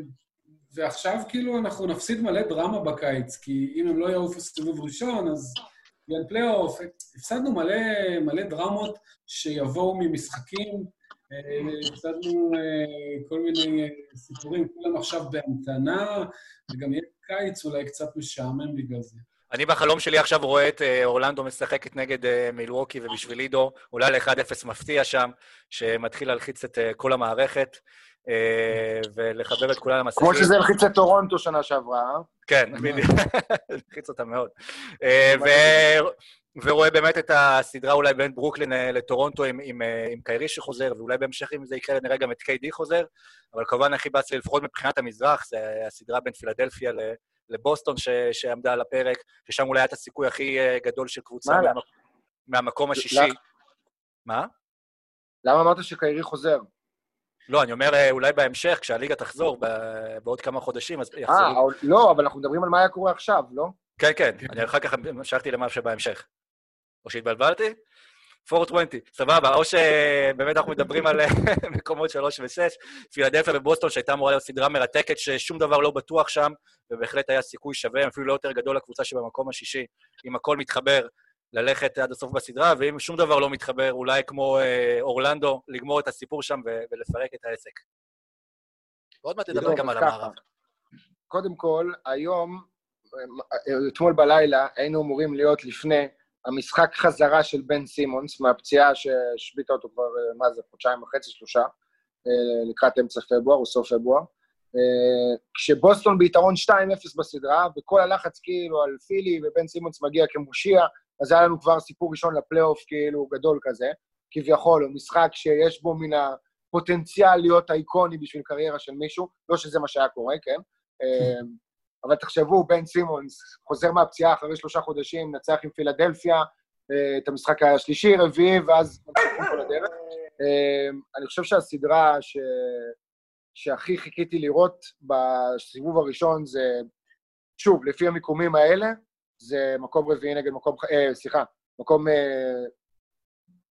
ועכשיו כאילו אנחנו נפסיד מלא דרמה בקיץ, כי אם הם לא יעופו סיבוב ראשון, אז יהיה פלייאוף. הפסדנו מלא, מלא דרמות שיבואו ממשחקים, הפסדנו אה, כל מיני אה, סיפורים, כולם עכשיו בהמתנה, וגם יהיה קיץ אולי קצת משעמם בגלל זה. אני בחלום שלי עכשיו רואה את אה, אורלנדו משחקת נגד מילווקי, ובשבילי דו, אולי ל-1-0 מפתיע שם, שמתחיל להלחיץ את כל המערכת, ולחבר את כולם למסכים. כמו שזה הלחיץ את טורונטו שנה שעברה, אה? כן, בדיוק. הלחיץ אותה מאוד. אה, ורואה באמת את הסדרה אולי בין ברוקלין אה, לטורונטו עם, עם, אה, עם קיירי שחוזר, ואולי בהמשך אם זה יקרה נראה גם את קיי-די חוזר, אבל כמובן הכי באס לי, לפחות מבחינת המזרח, זה הסדרה בין פילדלפיה לבוסטון ש- שעמדה על הפרק, ששם אולי היה את הסיכוי הכי אה, גדול של קבוצה מה? מהמק- מהמקום השישי. לך- מה? למה אמרת שקיירי חוזר? לא, אני אומר אה, אולי בהמשך, כשהליגה תחזור בעוד כמה חודשים, אז אה, יחזרו. לא, אבל אנחנו מדברים על מה היה קורה עכשיו, לא? כן, כן, אני אחר כך המשכתי למה שבהמשך. או שהתבלבלתי? 420, סבבה. או שבאמת אנחנו מדברים על מקומות 3 ו-6, פילדלפיה ובוסטון, שהייתה אמורה להיות סדרה מרתקת, ששום דבר לא בטוח שם, ובהחלט היה סיכוי שווה, אפילו לא יותר גדול לקבוצה שבמקום השישי, אם הכל מתחבר, ללכת עד הסוף בסדרה, ואם שום דבר לא מתחבר, אולי כמו אה, אורלנדו, לגמור את הסיפור שם ו- ולפרק את העסק. ועוד מעט נדבר טוב, גם על. המערב. קודם כל, היום, אתמול בלילה, היינו אמורים להיות לפני המשחק חזרה של בן סימונס מהפציעה שהשביתה אותו כבר, אה, מה זה, חודשיים וחצי, שלושה, אה, לקראת אמצע פברואר או סוף פברואר. אה, כשבוסטון ביתרון 2-0 בסדרה, וכל הלחץ כאילו על פילי ובן סימונס מגיע כמושיע, אז היה לנו כבר סיפור ראשון לפלייאוף כאילו גדול כזה, כביכול, הוא משחק שיש בו מן הפוטנציאל להיות אייקוני בשביל קריירה של מישהו, לא שזה מה שהיה קורה, כן? אבל תחשבו, בן סימונס חוזר מהפציעה אחרי שלושה חודשים, מנצח עם פילדלפיה, אה, את המשחק השלישי, רביעי, ואז ממשיכים כל הדרך. אה, אני חושב שהסדרה ש... שהכי חיכיתי לראות בסיבוב הראשון זה, שוב, לפי המיקומים האלה, זה מקום רביעי נגד מקום, אה, סליחה, מקום, אה,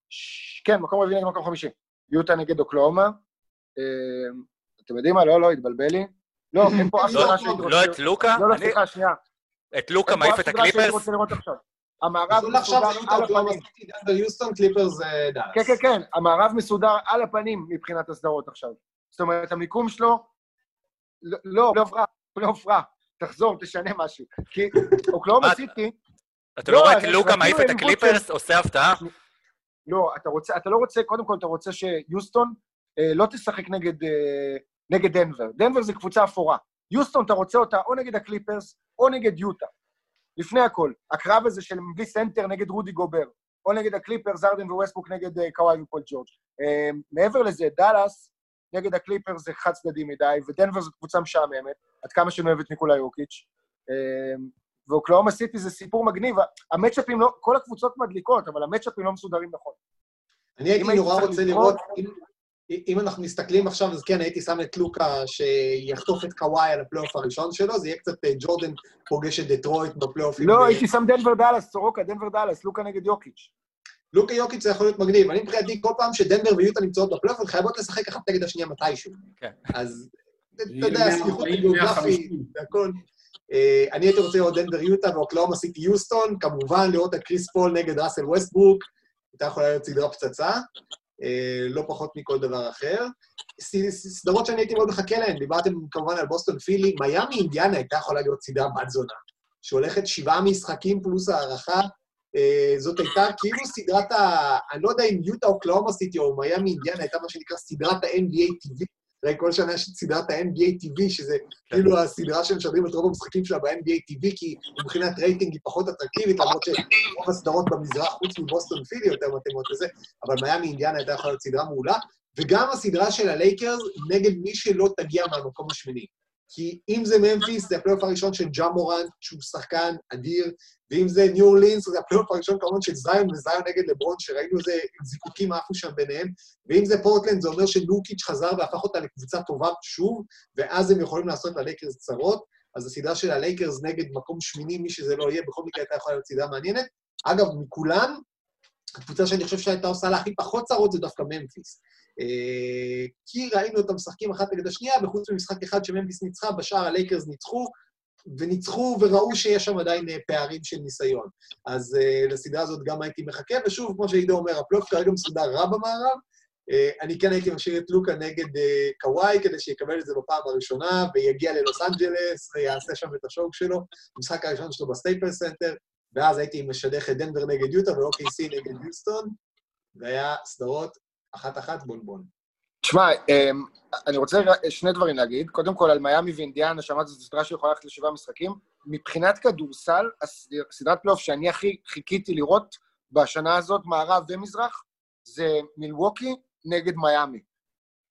ש... כן, מקום רביעי נגד מקום חמישי. יוטה נגד אוקלאומה. אה, אתם יודעים מה? לא, לא, התבלבל לי. לא, אין פה אף לא- סדרה שהייתי רוצה... לא את לוקה? לא, לא, סליחה, שנייה. את לוקה אין פה מעיף אף את הקליפרס? רוצה לראות עכשיו. המערב עכשיו מסודר על הפנים. זה דאלאס. כן, כן, כן, המערב מסודר על הפנים מבחינת הסדרות עכשיו. זאת אומרת, המיקום שלו, לא, לא, לא עברה, לא עברה. תחזור, תשנה משהו. כי אוקלאומה מה? סיטי, אתה לא לא, רואה את לוקה מעיף את הקליפרס, עושה הפתעה? לא, אתה רוצה, אתה לא רוצה, קודם כל אתה רוצה שיוסטון אה, לא תשחק נגד, אה, נגד דנבר. דנבר זה קבוצה אפורה. יוסטון, אתה רוצה אותה או נגד הקליפרס או נגד יוטה. לפני הכל, הקרב הזה של בלי סנטר נגד רודי גובר, או נגד הקליפרס, הארדן וווסטברוק נגד אה, קוואי ופול ג'ורג'. אה, מעבר לזה, דאלאס נגד הקליפרס זה חד צדדי מדי, ודנבר זו קבוצה משעממת, עד כמה שאני אוהב את ניקולה יוקיץ'. אה, ואוקלאומה סיטי זה סיפור מגניב. המצ'אפים לא, כל הקבוצות מדליקות, אבל המצ'אפים לא מסודרים נכון. אני הייתי נורא רוצה לראות, אם- אם אנחנו מסתכלים עכשיו, אז כן, הייתי שם את לוקה שיחטוף את קוואי על הפלייאוף הראשון שלו, זה יהיה קצת אה, ג'ורדן פוגש את דטרויט בפלייאופים. לא, ב- הייתי שם דנבר דאלאס, סורי, דנבר דאלאס, לוקה נגד יוקיץ'. לוקה יוקיץ' זה יכול להיות מגניב. אני מבחינתי, כל פעם שדנבר ויוטה נמצאות בפלייאוף, הן חייבות לשחק אחת נגד השנייה מתישהו. כן. אז אתה יודע, 140, הסמיכות הגיאוגרפית 150. והכל. אה, אני הייתי רוצה לראות דנבר יוטה ואוקלאומה סיטי יוסטון, כמובן לראות את קריס פול נגד ראסל ווסטברוק, הייתה יכולה להיות סדרה פצצה, לא פחות מכל דבר אחר. סדרות שאני הייתי מאוד מחכה להן, דיברתם כמובן על בוסטון פילי, מיאמי אינדיאנה הייתה יכולה להיות סדרה בת זונה, שהולכת שבעה משחקים פלוס הערכה, אה, זאת הייתה כאילו סדרת ה... אני לא יודע אם יוטה אוקלאומה סיטי או מיאמי אינדיאנה הייתה מה שנקרא סדרת ה-NBA TV. הרי כל שנה יש את סדרת ה-NBA TV, שזה כאילו הסדרה שמשדרים את רוב המשחקים שלה ב-NBA TV, כי מבחינת רייטינג היא פחות אטרקטיבית, למרות שרוב הסדרות במזרח, חוץ מבוסטון פילי, יותר מתאימות לזה, אבל מיאמי אינדיאנה הייתה יכולה להיות סדרה מעולה, וגם הסדרה של הלייקרס נגד מי שלא תגיע מהמקום השמיני. כי אם זה ממפיס, זה הפלייאוף הראשון של ג'ה מורנט, שהוא שחקן אדיר, ואם זה ניו אורלינס, זה הפלייאוף הראשון כמובן של זיון וזיון נגד לברון, שראינו איזה זיקוקים עפו שם ביניהם, ואם זה פורטלנד, זה אומר שנוקיץ' חזר והפך אותה לקבוצה טובה שוב, ואז הם יכולים לעשות ללייקרס צרות. אז הסדרה של הלייקרס נגד מקום שמיני, מי שזה לא יהיה, בכל מקרה הייתה יכולה להיות סדרה מעניינת. אגב, מכולם, הקבוצה שאני חושב שהייתה עושה לה הכי פחות צרות זה דווקא ממפיס. אה, כי ראינו אותם משחקים אחת נגד השנייה, וחוץ ממשחק אחד שממפיס ניצחה, בשאר הלייקרס ניצחו, וניצחו וראו שיש שם עדיין אה, פערים של ניסיון. אז אה, לסדרה הזאת גם הייתי מחכה, ושוב, כמו שעידו אומר, הפלייאוף כרגע מסודר רע במערב. אני כן הייתי משאיר את לוקה נגד קוואי, כדי שיקבל את זה בפעם הראשונה, ויגיע ללוס אנג'לס, ויעשה שם את השוק שלו, המשחק הראשון שלו בסטייפל סנטר, ואז הייתי משדך את דנבר נגד יוטה ו-OKC נגד יוסטון, והיה סדרות אחת-אחת בונבון. תשמע, אמ, אני רוצה שני דברים להגיד. קודם כל, על מיאמי ואינדיאנה, שמעתי שזו סדרה שיכולה ללכת לשבעה משחקים. מבחינת כדורסל, הסד- סדרת פלייאוף שאני הכי חיכיתי לראות בשנה הזאת, מערב ומזרח, זה מילווקי נגד מיאמי.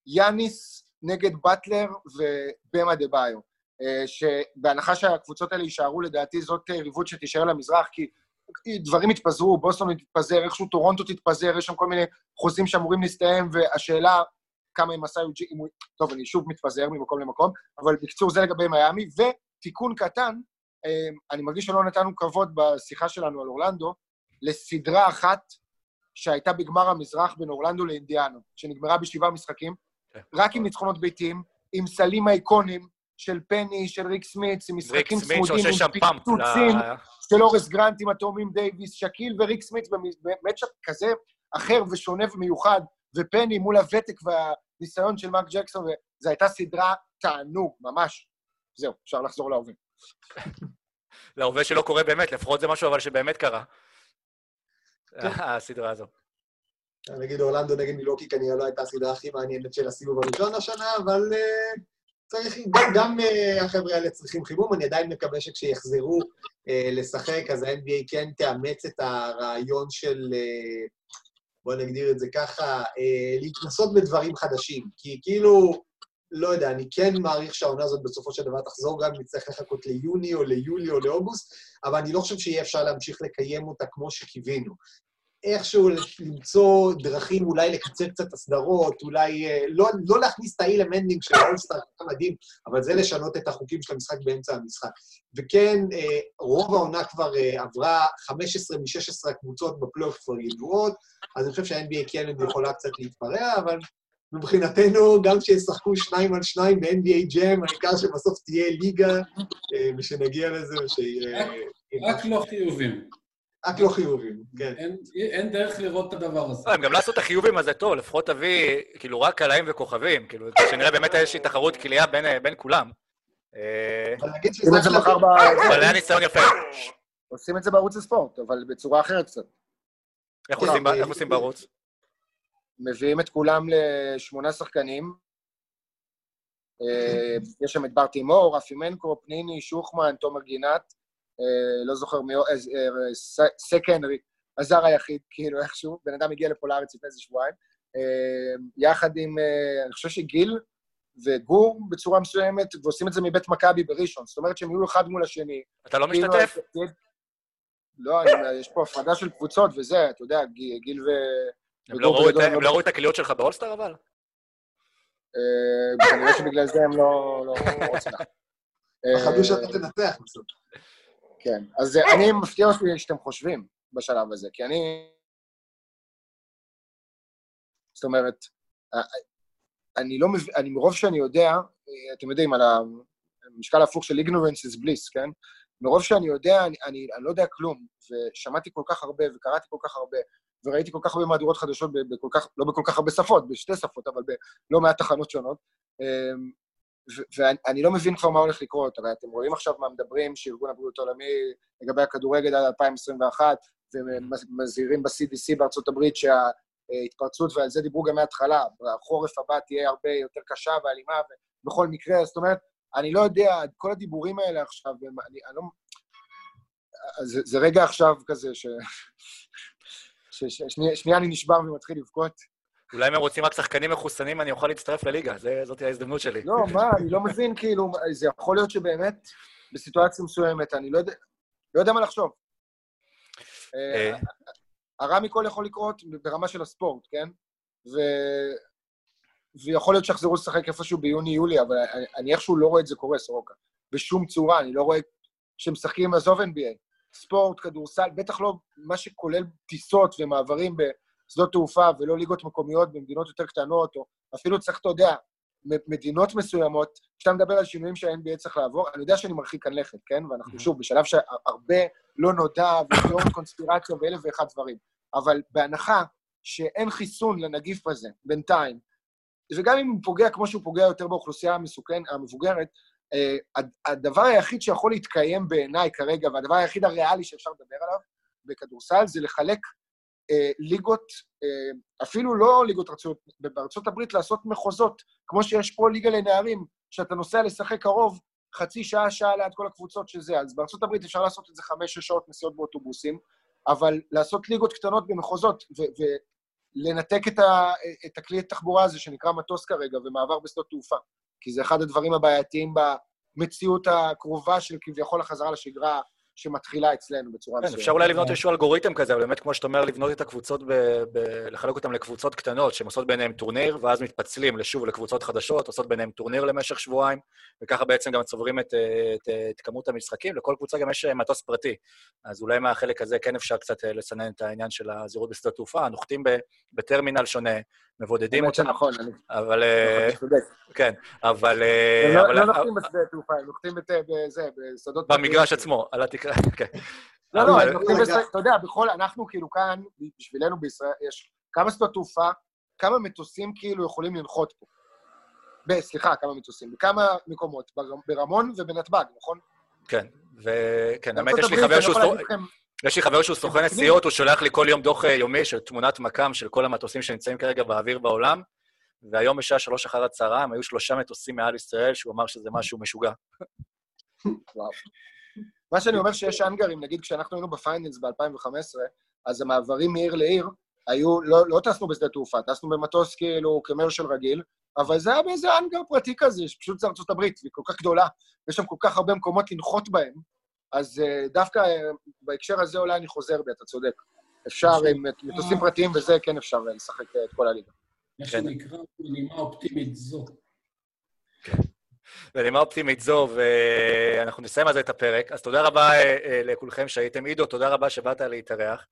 יאניס נגד באטלר ובאם אדבאיו. אה, שבהנחה שהקבוצות האלה יישארו, לדעתי זאת אה, יריבות שתישאר למזרח, כי דברים התפזרו, בוסטון תתפזר, איכשהו טורונטו תתפזר, יש שם כל מיני חוזים שאמורים להסתיים, והשאלה כמה מסאי אם הוא... טוב, אני שוב מתפזר ממקום למקום, אבל בקיצור, זה לגבי מיאמי. ותיקון קטן, אה, אני מרגיש שלא נתנו כבוד בשיחה שלנו על אורלנדו, לסדרה אחת שהייתה בגמר המזרח בין אורלנדו לאינדיאנו, שנגמרה בשבעה משחקים, כן. רק עם ניצחונות ביתיים, עם סלים האיקונים של פני, של ריק סמיץ, עם משחקים צמודים, עם. פיצוצים ל- של אורס גרנט עם התאומים דייוויס, שקיל וריק סמיץ במצ'אפ כזה אחר ושונה ומיוחד, ופני מול הוותק והניסיון של מרק ג'קסון, וזו הייתה סדרה תענוג, ממש. זהו, אפשר לחזור להווה. להווה שלא קורה באמת, לפחות זה משהו אבל שבאמת קרה. הסדרה הזו. נגיד אורלנדו נגד מילוקי כנראה לא הייתה הסדרה הכי מעניינת של הסיבוב הראשון השנה, אבל uh, צריך, גם, uh, החבר'ה האלה צריכים חימום, אני עדיין מקווה שכשיחזרו uh, לשחק, אז ה-NBA כן תאמץ את הרעיון של, uh, בוא נגדיר את זה ככה, להתנסות בדברים חדשים. כי כאילו, לא יודע, אני כן מעריך שהעונה הזאת בסופו של דבר תחזור גם אם נצטרך לחכות ליוני או ליולי או לאוגוסט, אבל אני לא חושב שיהיה אפשר להמשיך לקיים אותה כמו שקיווינו. איכשהו למצוא דרכים אולי לקצר קצת הסדרות, אולי אה, לא, לא להכניס את האילמנטינג של האולסטאר, מדהים, אבל זה לשנות את החוקים של המשחק באמצע המשחק. וכן, אה, רוב העונה כבר אה, עברה 15 מ-16 הקבוצות בפלייאוף כבר ידועות, אז אני חושב שה-NBA כן יכולה קצת להתפרע, אבל מבחינתנו, גם כשישחקו שניים על שניים ב-NBA ג'ם, העיקר שבסוף תהיה ליגה, ושנגיע לזה, ושיהיה... רק לא חיובים. רק לא חיובים, כן. אין, אין דרך לראות את הדבר הזה. לא, הם גם לא עשו את החיובים הזה טוב, לפחות תביא, כאילו, רק קלעים וכוכבים, כאילו, שנראה באמת איזושהי תחרות כליאה בין, בין כולם. אה, אבל נגיד שזה. אבל היה ניסיון יפה. עושים את זה בערוץ הספורט, אבל בצורה אחרת קצת. איך עושים בערוץ? מביאים את כולם לשמונה שחקנים. אה, יש שם את בר תימור, רפי מנקו, פניני, שוחמן, תומר גינת, לא זוכר מי... אה, אה, סק הנרי, הזר היחיד, כאילו איכשהו, בן אדם הגיע לפה לארץ לפני איזה שבועיים, אה, יחד עם, אה, אני חושב שגיל וגור בצורה מסוימת, ועושים את זה מבית מכבי בראשון, זאת אומרת שהם יהיו אחד מול השני. אתה לא כאילו, משתתף? לא, אני- יש פה הפרדה של קבוצות וזה, אתה יודע, גיל ו... הם לא ראו את- בגדול הם לא- לא את הקליעות שלך באולסטאר אבל? אה, כנראה שבגלל זה הם לא לא רוצים לך. פחדו אה, שאתה תנצח בסוף. כן, אז אה, אני מפתיע אותי שאתם חושבים בשלב הזה, כי אני... זאת אומרת, אה, אני לא מבין, אני מרוב שאני יודע, אה, אתם יודעים, על המשקל ההפוך של ignorance is bliss, כן? מרוב שאני יודע, אני, אני, אני לא יודע כלום, ושמעתי כל כך הרבה, וקראתי כל כך הרבה, וראיתי כל כך הרבה מהדורות חדשות, בכל כך, לא בכל כך הרבה שפות, בשתי שפות, אבל בלא מעט תחנות שונות. ואני לא מבין כבר מה הולך לקרות, הרי אתם רואים עכשיו מה מדברים, שארגון הבריאות העולמי לגבי הכדורגל עד 2021, ומזהירים ב-CDC בארצות הברית שההתפרצות, ועל זה דיברו גם מההתחלה, החורף הבא תהיה הרבה יותר קשה ואלימה, בכל מקרה, זאת אומרת, אני לא יודע, כל הדיבורים האלה עכשיו, הם, אני, אני לא... זה, זה רגע עכשיו כזה ש... ש, ש שנייה, שנייה אני נשבר ומתחיל לבכות. אולי אם הם רוצים רק שחקנים מחוסנים, אני אוכל להצטרף לליגה, זה- זאת ההזדמנות שלי. לא, מה, אני לא מבין, כאילו, זה יכול להיות שבאמת, בסיטואציה מסוימת, אני לא יודע, לא יודע מה לחשוב. אה, אה, הרע מכל יכול לקרות ברמה של הספורט, כן? ו... ויכול להיות שיחזרו לשחק איפשהו ביוני-יולי, אבל אני, אני איכשהו לא רואה את זה קורה, סורוקה. בשום צורה, אני לא רואה שמשחקים, עזוב NBA. ספורט, כדורסל, בטח לא מה שכולל טיסות ומעברים בשדות תעופה ולא ליגות מקומיות במדינות יותר קטנות, או אפילו צריך, אתה יודע, מדינות מסוימות, כשאתה מדבר על שינויים שה-NBA צריך לעבור, אני יודע שאני מרחיק כאן לכת, כן? ואנחנו שוב בשלב שהרבה לא נודע, ותיאוריות קונספירציה ואלף ואחד דברים. אבל בהנחה שאין חיסון לנגיף הזה בינתיים, וגם אם הוא פוגע כמו שהוא פוגע יותר באוכלוסייה המסוכן, המבוגרת, אה, הד- הדבר היחיד שיכול להתקיים בעיניי כרגע, והדבר היחיד הריאלי שאפשר לדבר עליו בכדורסל, זה לחלק ליגות, אה, אפילו לא ליגות ארצות, בארצות הברית לעשות מחוזות, כמו שיש פה ליגה לנערים, שאתה נוסע לשחק קרוב, חצי שעה, שעה ליד כל הקבוצות שזה. אז בארצות הברית אפשר לעשות את זה חמש-שש שעות נסיעות באוטובוסים, אבל לעשות ליגות קטנות במחוזות ולנתק את, ה- את הכלי התחבורה הזה שנקרא מטוס כרגע ומעבר בשדות תעופה. כי זה אחד הדברים הבעייתיים במציאות הקרובה של כביכול החזרה לשגרה שמתחילה אצלנו בצורה כן, מסוימת. אפשר אולי לבנות איזשהו אלגוריתם כזה, אבל באמת, כמו שאתה אומר, לבנות את הקבוצות, ב- ב- לחלק אותן לקבוצות קטנות, שהן עושות ביניהן טורניר, ואז מתפצלים לשוב לקבוצות חדשות, עושות ביניהן טורניר למשך שבועיים, וככה בעצם גם צוברים את, את, את כמות המשחקים. לכל קבוצה גם יש אה, מטוס פרטי. אז אולי מהחלק הזה כן אפשר קצת אה, לסנן את העניין של הזהירות בשדות תעופה. נוחתים ב- בטרמינל שונה, מבודדים אותם, שנכון, אני אבל... אה, אתה צודק. כן, אבל... אה, לא- אבל- לא נוחתים בשדה תעופה, הם נוחתים בת- בזה, בשדות... במגרש עצמו, על התקרה, כן. לא, לא, הם נוחתים. בשדה, אתה יודע, בכל, אנחנו כאילו כאן, בשבילנו בישראל, יש כמה שדות תעופה, כמה מטוסים כאילו יכולים לנחות פה. סליחה, כמה מטוסים, בכמה מקומות, בר- ברמון ובנתב"ג, נכון? כן, וכן, האמת, יש לי חבר שהוא יש לי חבר שהוא סוכן נסיעות, הוא שולח לי כל יום דוח אה, יומי של תמונת מכ"ם של כל המטוסים שנמצאים כרגע באוויר בעולם, והיום בשעה שלוש אחר הצהריים היו שלושה מטוסים מעל ישראל, שהוא אמר שזה משהו משוגע. וואו. מה שאני אומר שיש אנגרים, נגיד כשאנחנו היינו בפיינלס ב-2015, אז המעברים מעיר לעיר היו, לא, לא טסנו בשדה תעופה, טסנו במטוס כאילו קמרשל רגיל, אבל זה היה באיזה אנגר פרטי כזה, שפשוט זה ארצות הברית, והיא כל כך גדולה, ויש שם כל כך הרבה מקומות לנחות בהם, אז uh, דווקא uh, בהקשר הזה אולי אני חוזר בי, אתה צודק. אפשר עם מטוסים פרטיים וזה, כן אפשר uh, לשחק את כל הליגה. מה כן. שנקרא בנימה אופטימית זו. בנימה אופטימית זו, ואנחנו נסיים על זה את הפרק. אז תודה רבה אה, אה, לכולכם שהייתם. עידו, תודה רבה שבאת להתארח.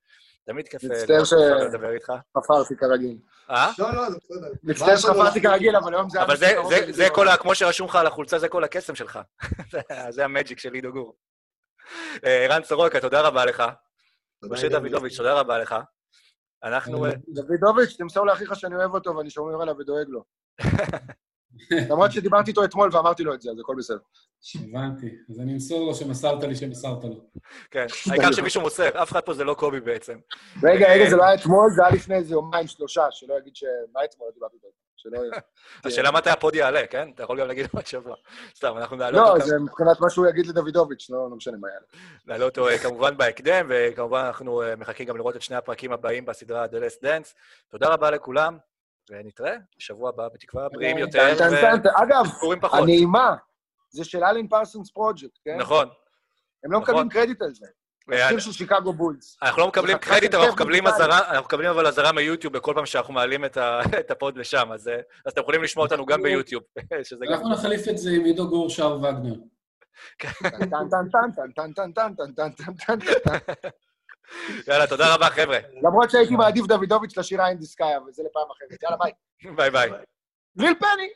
תמיד כיף אה, מצטער לדבר איתך. חפרתי כרגיל. אה? לא, לא, זה בסדר. מצטער שחפרתי? כרגיל, אבל היום זה היה... אבל זה. כל ה... כמו שרשום לך על החולצה, זה כל הקסם שלך. זה- זה המג'יק של עידו גור. אה, ערן סורוקה, תודה רבה לך. משה. דוידוביץ', תודה רבה לך. אנחנו... אה, דוידוביץ', תמסור לאחיך שאני אוהב אותו ואני שומר עליו ודואג לו. למרות שדיברתי איתו אתמול ואמרתי לו את זה, אז הכל בסדר. הבנתי. אז אני אמסור לו שמסרת לי שמסרת לו. כן, העיקר שמישהו מוסר, אף אחד פה זה לא קובי בעצם. רגע, רגע, זה לא היה אתמול, זה היה לפני איזה יומיים, שלושה, שלא יגיד ש... מה אתמול דיברתי איתו? שלא... השאלה מתי הפוד יעלה, כן? אתה יכול גם להגיד עוד שבוע. סתם, אנחנו נעלה לא, אותו, זה מבחינת מה שהוא יגיד לדוידוביץ', לא לא משנה מה יעלה. נעלה אותו אה, כמובן בהקדם, וכמובן אנחנו אה, מחכים גם לראות את שני הפרקים הבאים בסדרה The Last Dance. תודה רבה לכולם, ונתראה בשבוע הבא, בתקווה בריאים יותר. אגב. הנעימה, זה של Alan Parsons Project, כן? נכון. הם לא נכון. מקבלים קרדיט על זה. אה, השיר של שיקגו בולס. אנחנו לא מקבלים קרדיט, אבל אנחנו מקבלים מוזיקלי. אזהרה, אנחנו מקבלים אבל אזהרה מיוטיוב בכל פעם שאנחנו מעלים את הפוד לשם, אז אה, אתם יכולים לשמוע אותנו גם ביוטיוב. אנחנו נחליף את זה עם עידו גור שר וגנר. טן, טן, טן, טן, טן, טן, טן, טן, טן, טן, טן, טן, טן. יאללה, תודה רבה, חבר'ה. למרות שהייתי מעדיף דוידוביץ' לשיר Eye in the Sky, אבל זה לפעם אחרת. יאללה, ביי. ביי ביי. ליל פני!